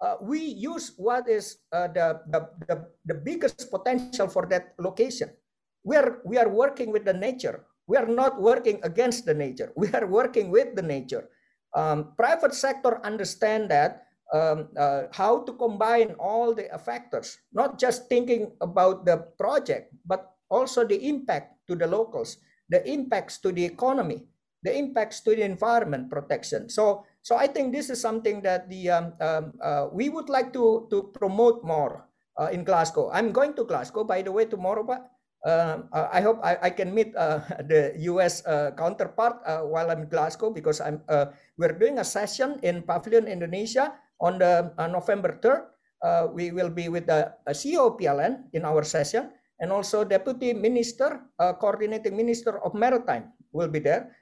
Uh, we use what is uh, the, the, the, the biggest potential for that location. We are, we are working with the nature. We are not working against the nature. We are working with the nature. Um, private sector understand that um, uh, how to combine all the factors, not just thinking about the project, but also the impact to the locals, the impacts to the economy, the impacts to the environment protection. So, so I think this is something that the um, um, uh, we would like to to promote more uh, in Glasgow. I'm going to Glasgow, by the way, tomorrow. But um, uh, I hope I, I can meet uh, the U.S. Uh, counterpart uh, while I'm in Glasgow because I'm we're doing a session in Pavilion Indonesia on the uh, November 3rd, uh, we will be with the uh, CEO PLN in our session and also Deputy Minister, Coordinating Minister of Maritime will be there.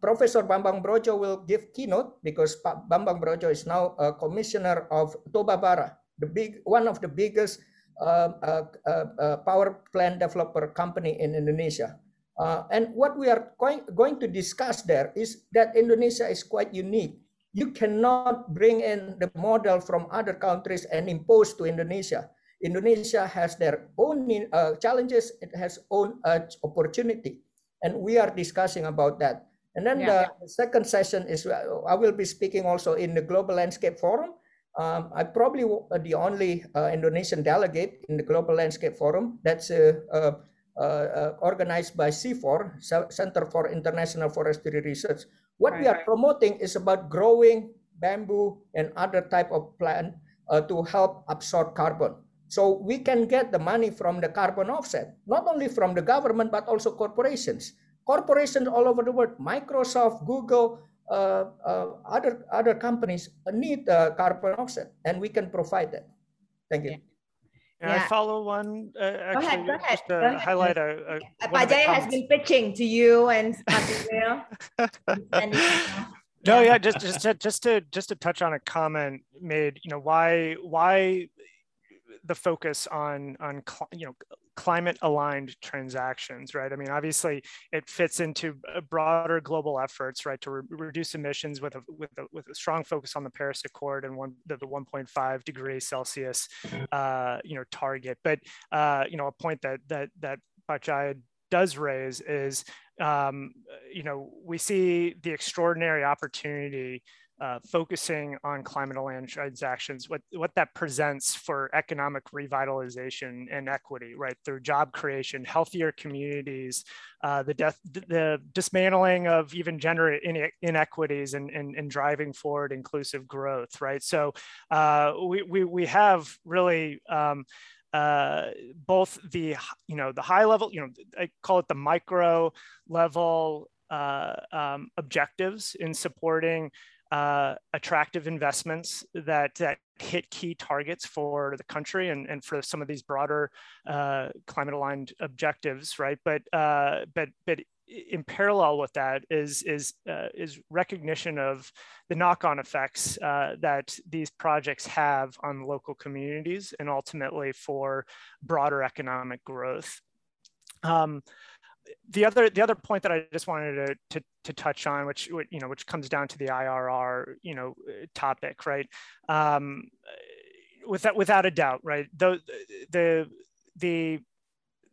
Professor Bambang Brojo will give keynote because Bambang Brojo is now a commissioner of Toba Bara, the big one of the biggest um, uh, uh, uh, power plant developer company in Indonesia. Uh, and what we are going to discuss there is that Indonesia is quite unique. You cannot bring in the model from other countries and impose to Indonesia. Indonesia has their own uh, challenges, it has own uh, opportunity. And we are discussing about that. And then yeah. the second session is I will be speaking also in the Global Landscape Forum. Um, I probably the only uh, Indonesian delegate in the Global Landscape Forum that's uh, uh, uh organized by CIFOR, Center for International Forestry Research. What right. we are promoting is about growing bamboo and other type of plant uh, to help absorb carbon. So we can get the money from the carbon offset, not only from the government, but also corporations corporations all over the world, Microsoft, Google, uh, uh, other other companies need uh, carbon offset, and we can provide that. Thank you. Yeah. I follow one? Uh, actually, go ahead, go ahead. Just to go highlight a, a Pak has been pitching to you and No, yeah, just just to, just to just to touch on a comment made. You know, why why the focus on on you know climate aligned transactions, right? I mean, obviously it fits into broader global efforts, right, to re reduce emissions with a, with, a, with a strong focus on the Paris Accord and one, the, the 1.5 degree Celsius, uh, you know, target. But, uh, you know, a point that, that, that Jaya does raise is, um, you know, we see the extraordinary opportunity uh, focusing on climate aligned transactions, what, what that presents for economic revitalization and equity, right? Through job creation, healthier communities, uh, the, death, the dismantling of even gender inequities and, and, and driving forward inclusive growth, right? So uh, we, we, we have really um, uh, both the you know the high level you know I call it the micro level uh, um, objectives in supporting uh, attractive investments that, that hit key targets for the country and, and for some of these broader uh, climate aligned objectives, right? But, uh, but, but in parallel with that is, is, uh, is recognition of the knock-on effects uh, that these projects have on local communities and ultimately for broader economic growth. Um, the other the other point that I just wanted to, to, to touch on, which you know, which comes down to the IRR, you know, topic, right? Um, without without a doubt, right? The the the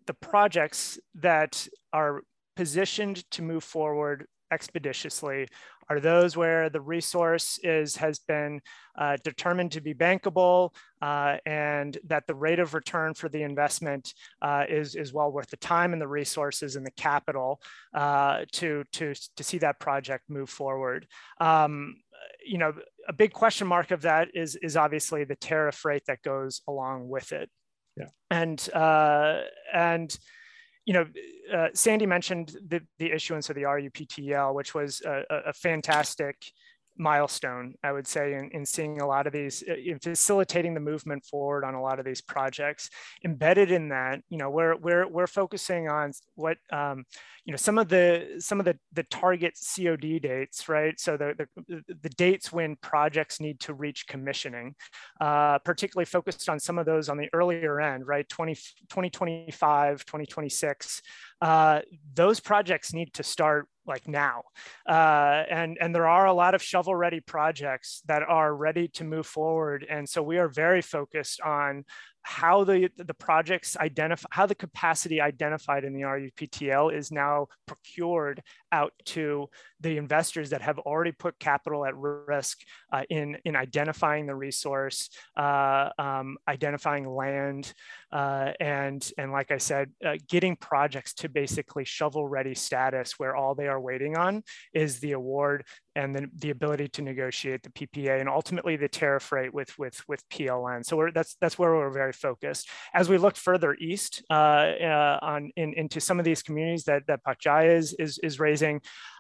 the projects that are positioned to move forward expeditiously are those where the resource is has been uh, determined to be bankable uh, and that the rate of return for the investment uh, is, is well worth the time and the resources and the capital uh, to, to, to see that project move forward. Um, you know, a big question mark of that is, is obviously the tariff rate that goes along with it. Yeah. And, uh, and, you know, uh, Sandy mentioned the, the issuance of the RUPTL, which was a, a fantastic milestone, I would say, in, in seeing a lot of these, uh, in facilitating the movement forward on a lot of these projects. Embedded in that, you know, we're we're we're focusing on what um, you know some of the some of the the target COD dates, right? So the the, the dates when projects need to reach commissioning, uh, particularly focused on some of those on the earlier end, right? 20, 2025, 2026. Uh, those projects need to start like now. Uh, and, and there are a lot of shovel ready projects that are ready to move forward. And so we are very focused on how the, the projects identify, how the capacity identified in the RUPTL is now procured out to the investors that have already put capital at risk uh, in, in identifying the resource, uh, um, identifying land, uh, and, and like I said, uh, getting projects to basically shovel ready status where all they are waiting on is the award and the, the ability to negotiate the PPA and ultimately the tariff rate with, with, with PLN. So that's, that's where we're very focused. As we look further east uh, uh, on in, into some of these communities that, that Pak is, is, is raising,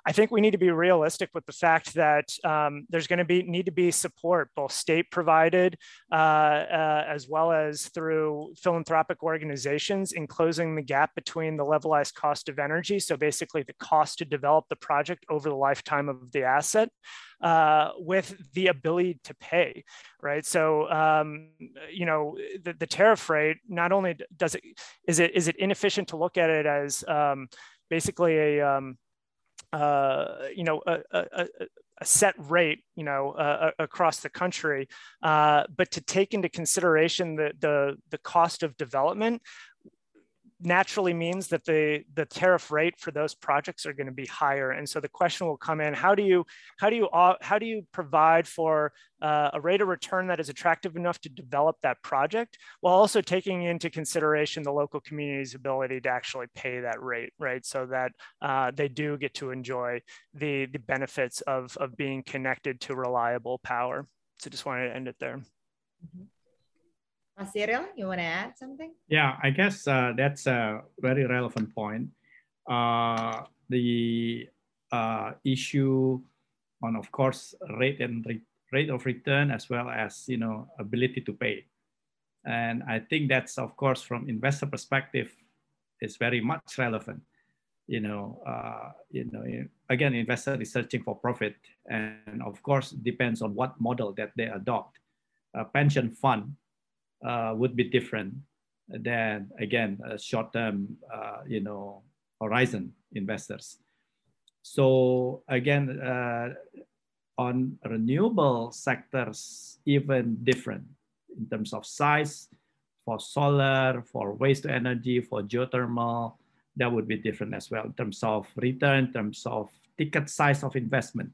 I think we need to be realistic with the fact that um, there's going to be need to be support, both state provided uh, uh, as well as through philanthropic organizations in closing the gap between the levelized cost of energy. So basically the cost to develop the project over the lifetime of the asset uh, with the ability to pay, right? So, um, you know, the, the, tariff rate not only does it is it is it inefficient to look at it as um, basically a um, uh, you know a, a, a, set rate you know uh, across the country, uh, but to take into consideration the the the cost of development naturally means that the the tariff rate for those projects are going to be higher. And so the question will come in how do you how do you how do you provide for uh, a rate of return that is attractive enough to develop that project while also taking into consideration the local community's ability to actually pay that rate right? So that uh, they do get to enjoy the the benefits of of being connected to reliable power. So just wanted to end it there. Mm -hmm. Cyril, you want to add something? Yeah, I guess uh, that's a very relevant point. Uh, the uh, issue on, of course, rate and re rate of return as well as you know ability to pay, and I think that's of course from investor perspective is very much relevant. You know, uh, you know, again, investor is searching for profit, and of course, depends on what model that they adopt. A pension fund uh, would be different than again short-term uh, you know horizon investors. So again uh, on renewable sectors even different in terms of size for solar for waste to energy for geothermal that would be different as well in terms of return in terms of ticket size of investment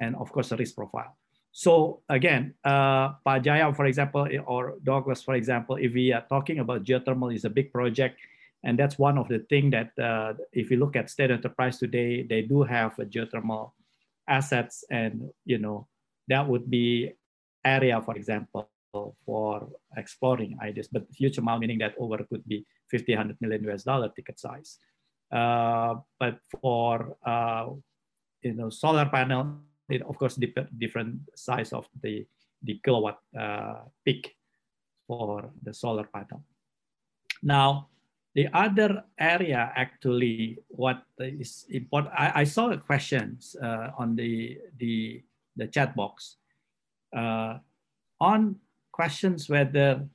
and of course the risk profile so again, uh, Pak Jaya, for example, or Douglas, for example, if we are talking about geothermal is a big project, and that's one of the thing that uh, if you look at state enterprise today, they do have geothermal assets, and you know that would be area, for example, for exploring ideas, but huge amount meaning that over could be 50, 100 million US dollar ticket size. Uh, but for uh, you know solar panel it of course dip- different size of the the kilowatt uh, peak for the solar panel. Now, the other area actually, what is important, I, I saw questions uh, on the, the, the chat box uh, on questions whether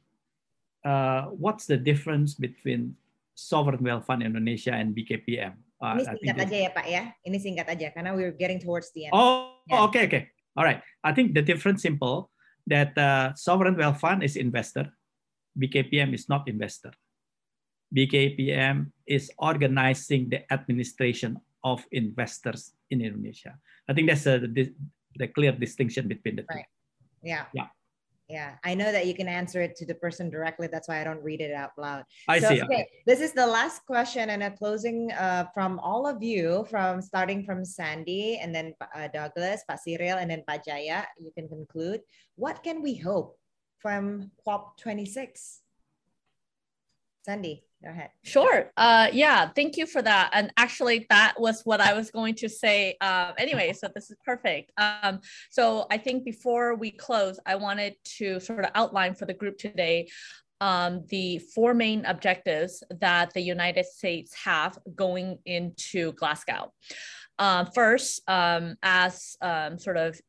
uh, what's the difference between sovereign wealth fund Indonesia and BKPM. Uh, Ini singkat aja ya Pak ya. Ini singkat aja karena we're getting towards the end. Oh, yeah. okay, okay. All right. I think the difference simple that uh, sovereign wealth fund is investor, BKPM is not investor. BKPM is organizing the administration of investors in Indonesia. I think that's a, the, the clear distinction between the two. Right. Yeah. Yeah. Yeah, I know that you can answer it to the person directly. That's why I don't read it out loud. I so, see. Okay, this is the last question and a closing uh, from all of you, from starting from Sandy and then uh, Douglas, Pak Cyril, and then Pak Jaya. You can conclude. What can we hope from COP26? Sandy. Go ahead. Sure. Uh, yeah, thank you for that. And actually, that was what I was going to say uh, anyway. So this is perfect. Um, so I think before we close, I wanted to sort of outline for the group today um, the four main objectives that the United States have going into Glasgow. Uh, first, um, as um, sort of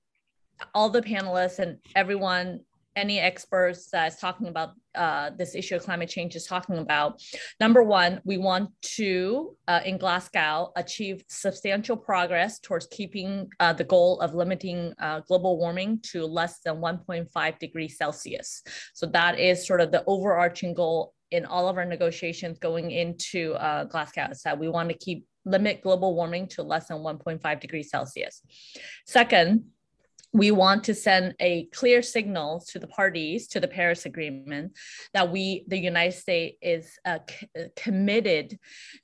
all the panelists and everyone any experts that's talking about uh, this issue of climate change is talking about. Number one, we want to, uh, in Glasgow, achieve substantial progress towards keeping uh, the goal of limiting uh, global warming to less than 1.5 degrees Celsius. So that is sort of the overarching goal in all of our negotiations going into uh, Glasgow is that we want to keep limit global warming to less than 1.5 degrees Celsius. Second, we want to send a clear signal to the parties to the Paris Agreement that we, the United States, is uh, uh, committed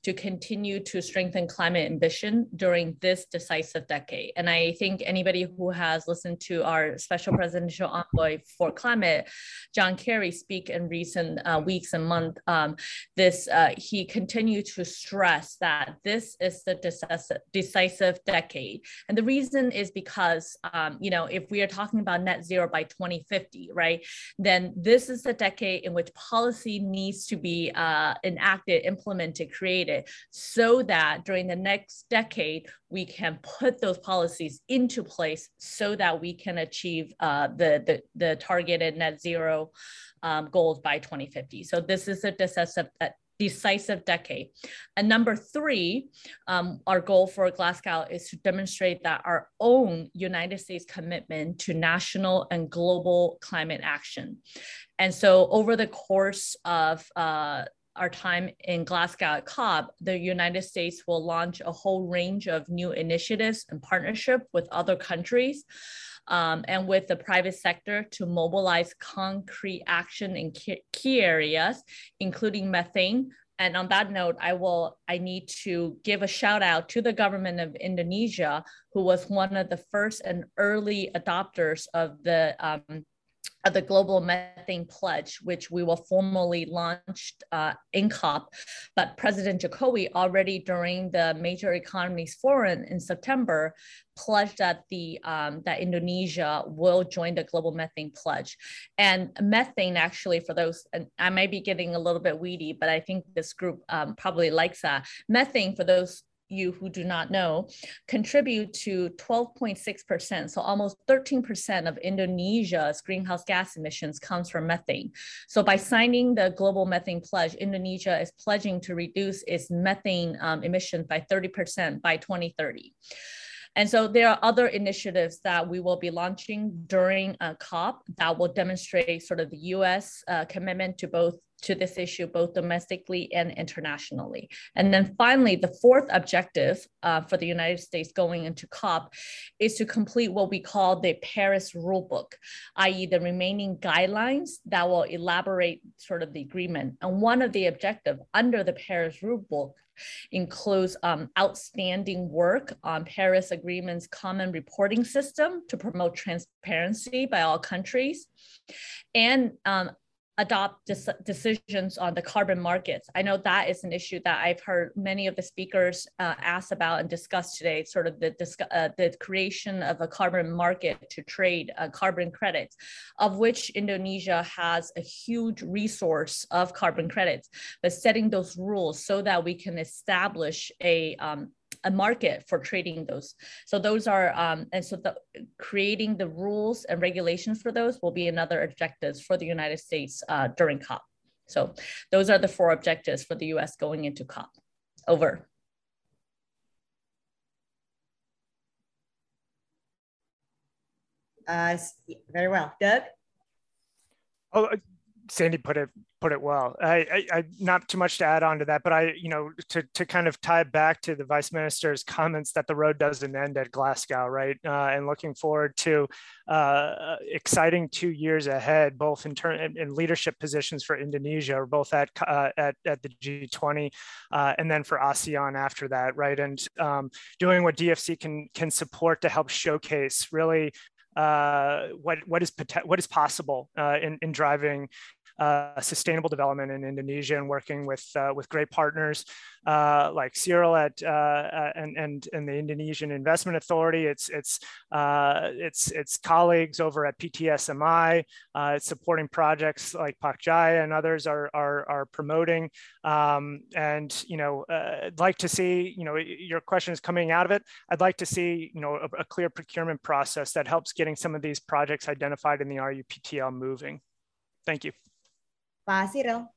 to continue to strengthen climate ambition during this decisive decade. And I think anybody who has listened to our special presidential envoy for climate, John Kerry, speak in recent uh, weeks and months, um, this uh, he continued to stress that this is the decisive, decisive decade, and the reason is because um, you know know, if we are talking about net zero by 2050, right, then this is the decade in which policy needs to be uh, enacted, implemented, created, so that during the next decade, we can put those policies into place so that we can achieve uh, the, the, the targeted net zero um, goals by 2050. So this is a decisive, decisive decade. And number three, um, our goal for Glasgow is to demonstrate that our own United States commitment to national and global climate action. And so over the course of uh, our time in Glasgow at COP, the United States will launch a whole range of new initiatives and partnership with other countries um, and with the private sector to mobilize concrete action in key, areas, including methane, and on that note i will i need to give a shout out to the government of indonesia who was one of the first and early adopters of the um, the Global Methane Pledge, which we will formally launch uh, in COP. But President Jokowi already during the Major Economies Forum in September pledged that the um, that Indonesia will join the Global Methane Pledge. And methane, actually, for those, and I may be getting a little bit weedy, but I think this group um, probably likes that. Methane, for those you who do not know, contribute to 12.6%. So almost 13% of Indonesia's greenhouse gas emissions comes from methane. So by signing the global methane pledge, Indonesia is pledging to reduce its methane um, emissions by 30% by 2030. And so there are other initiatives that we will be launching during uh, COP that will demonstrate sort of the US uh, commitment to both to this issue, both domestically and internationally. And then finally, the fourth objective uh, for the United States going into COP is to complete what we call the Paris Rulebook, i.e. the remaining guidelines that will elaborate sort of the agreement. And one of the objectives under the Paris Rulebook includes um, outstanding work on Paris Agreement's common reporting system to promote transparency by all countries, and um, adopt des- decisions on the carbon markets. I know that is an issue that I've heard many of the speakers uh, ask about and discuss today. Sort of the uh, the creation of a carbon market to trade uh, carbon credits, of which Indonesia has a huge resource of carbon credits. But setting those rules so that we can establish a um, a market for trading those. So those are, um, and so the, creating the rules and regulations for those will be another objectives for the United States uh, during COP. So those are the four objectives for the US going into COP. Over. Uh, very well. Doug? Oh, Sandy put it put it well. I, I, I, not too much to add on to that, but I, you know, to, to kind of tie back to the vice minister's comments that the road doesn't end at Glasgow, right? Uh, and looking forward to uh, exciting two years ahead, both in turn in, leadership positions for Indonesia, or both at uh, at at the G20, uh, and then for ASEAN after that, right? And um, doing what DFC can can support to help showcase really uh, what what is what is possible uh, in in driving uh, sustainable development in Indonesia and working with uh, with great partners uh, like Cyril at uh, uh, and, and and the Indonesian Investment Authority. It's it's it's it's colleagues over at PT SMI. it's supporting projects like Pak Jaya and others are are, are promoting. Um, and you know, I'd like to see you know your question is coming out of it. I'd like to see you know a, a clear procurement process that helps getting some of these projects identified in the RUPTL moving. Thank you. Pak Cyril.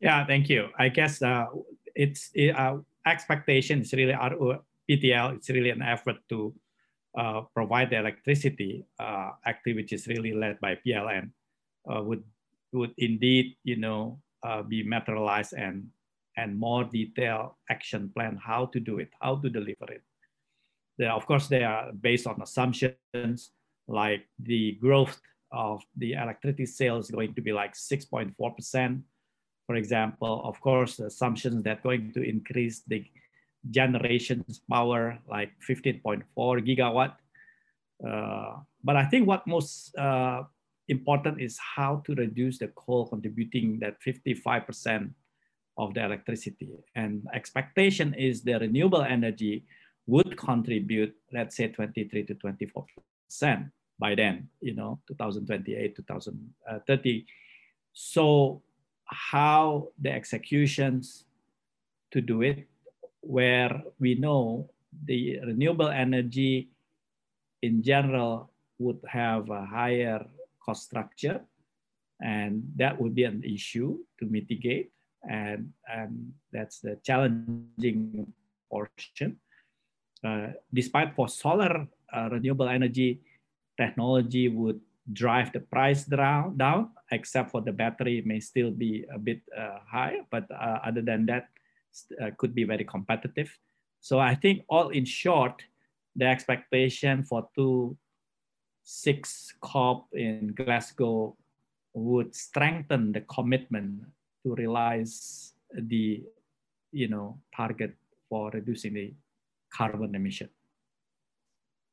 Yeah, thank you. I guess uh, it's uh, expectation is really our PTL. It's really an effort to uh, provide the electricity uh, activities really led by PLN uh, would would indeed you know uh, be materialized and and more detailed action plan how to do it, how to deliver it. They, of course, they are based on assumptions like the growth of the electricity sales is going to be like 6.4%. For example, of course, the assumptions that going to increase the generations power like 15.4 gigawatt. Uh, but I think what most uh, important is how to reduce the coal contributing that 55% of the electricity. And expectation is the renewable energy would contribute, let's say 23 to 24% by then, you know, 2028, 2030. So how the executions to do it, where we know the renewable energy in general would have a higher cost structure and that would be an issue to mitigate and, and that's the challenging portion. Uh, despite for solar uh, renewable energy technology would drive the price down, down, except for the battery may still be a bit uh, high, but uh, other than that, uh, could be very competitive. So I think all in short, the expectation for two six COP in Glasgow would strengthen the commitment to realize the you know target for reducing the carbon emission.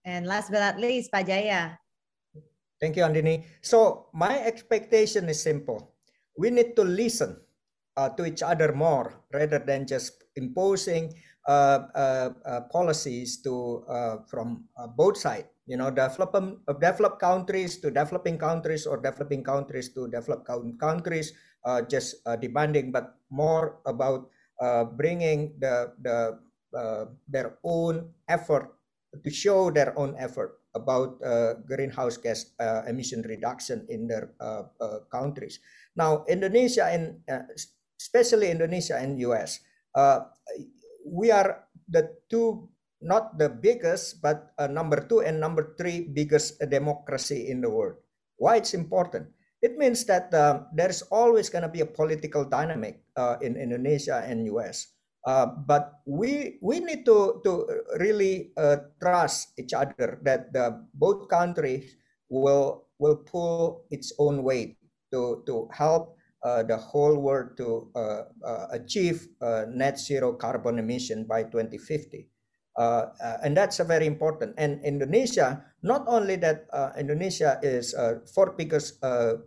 And last but not least, Pak Jaya. Thank you, Andini. So my expectation is simple. We need to listen uh, to each other more rather than just imposing uh, uh, uh policies to uh, from uh, both sides. You know, develop, developed countries to developing countries or developing countries to developed countries just demanding, but more about bringing the, the their own effort to show their own effort about greenhouse gas emission reduction in their countries. Now, Indonesia and especially Indonesia and US, we are the two not the biggest, but uh, number two and number three biggest democracy in the world. Why it's important? It means that uh, there's always going to be a political dynamic uh, in Indonesia and US. Uh, but we we need to to really uh, trust each other that the, both countries will will pull its own weight to to help uh, the whole world to uh, uh, achieve net zero carbon emission by 2050. Uh, uh, and that's a very important. And Indonesia, not only that uh, Indonesia is uh, fourth biggest uh,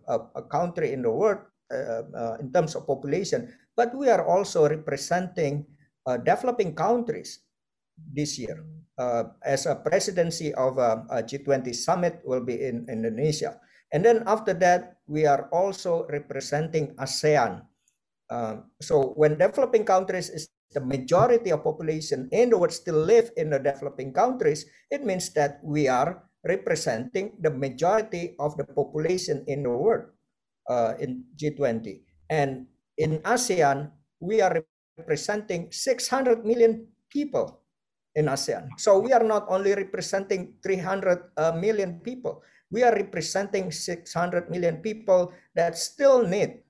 country in the world uh, in terms of population, but we are also representing uh, developing countries this year. Uh, as a presidency of a, a, G20 summit will be in Indonesia. And then after that, we are also representing ASEAN. Uh, so when developing countries is the majority of population in the world still live in the developing countries, it means that we are representing the majority of the population in the world uh, in G20. And in ASEAN, we are representing 600 million people in ASEAN. So we are not only representing 300 uh, million people, we are representing 600 million people that still need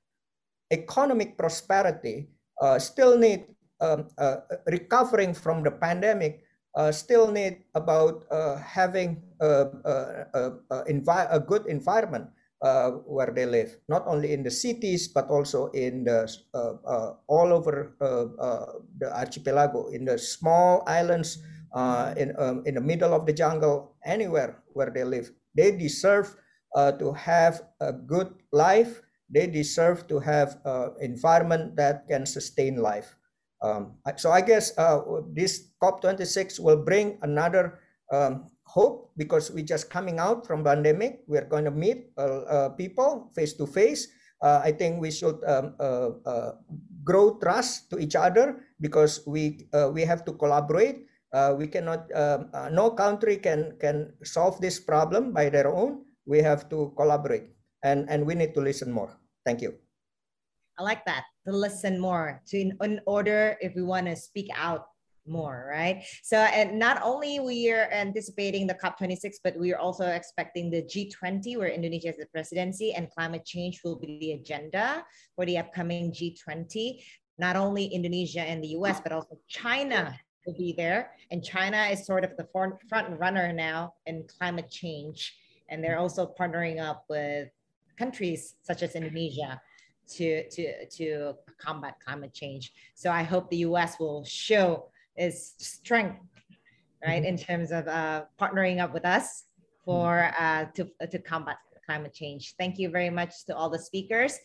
economic prosperity, uh, still need um, uh, recovering from the pandemic uh, still need about uh, having a, a, a, a, good environment Uh, where they live, not only in the cities but also in the uh, uh, all over the archipelago, in the small islands, mm-hmm. in um, in the middle of the jungle, anywhere where they live. They deserve to have a good life. They deserve to have an environment that can sustain life. Um, so I guess uh, this COP26 will bring another um, hope because we're just coming out from pandemic. We're going to meet uh, uh, people face to face. Uh, I think we should um, grow trust to each other because we we have to collaborate. we cannot. Um, no country can can solve this problem by their own. We have to collaborate, and and we need to listen more. Thank you. I like that to listen more to in, in order if we want to speak out more right so and not only we are anticipating the cop26 but we are also expecting the g20 where indonesia is the presidency and climate change will be the agenda for the upcoming g20 not only indonesia and the us but also china will be there and china is sort of the front runner now in climate change and they're also partnering up with countries such as Indonesia to to to combat climate change. So I hope the U.S. will show its strength, right, in terms of uh, partnering up with us for uh, to to combat climate change. Thank you very much to all the speakers.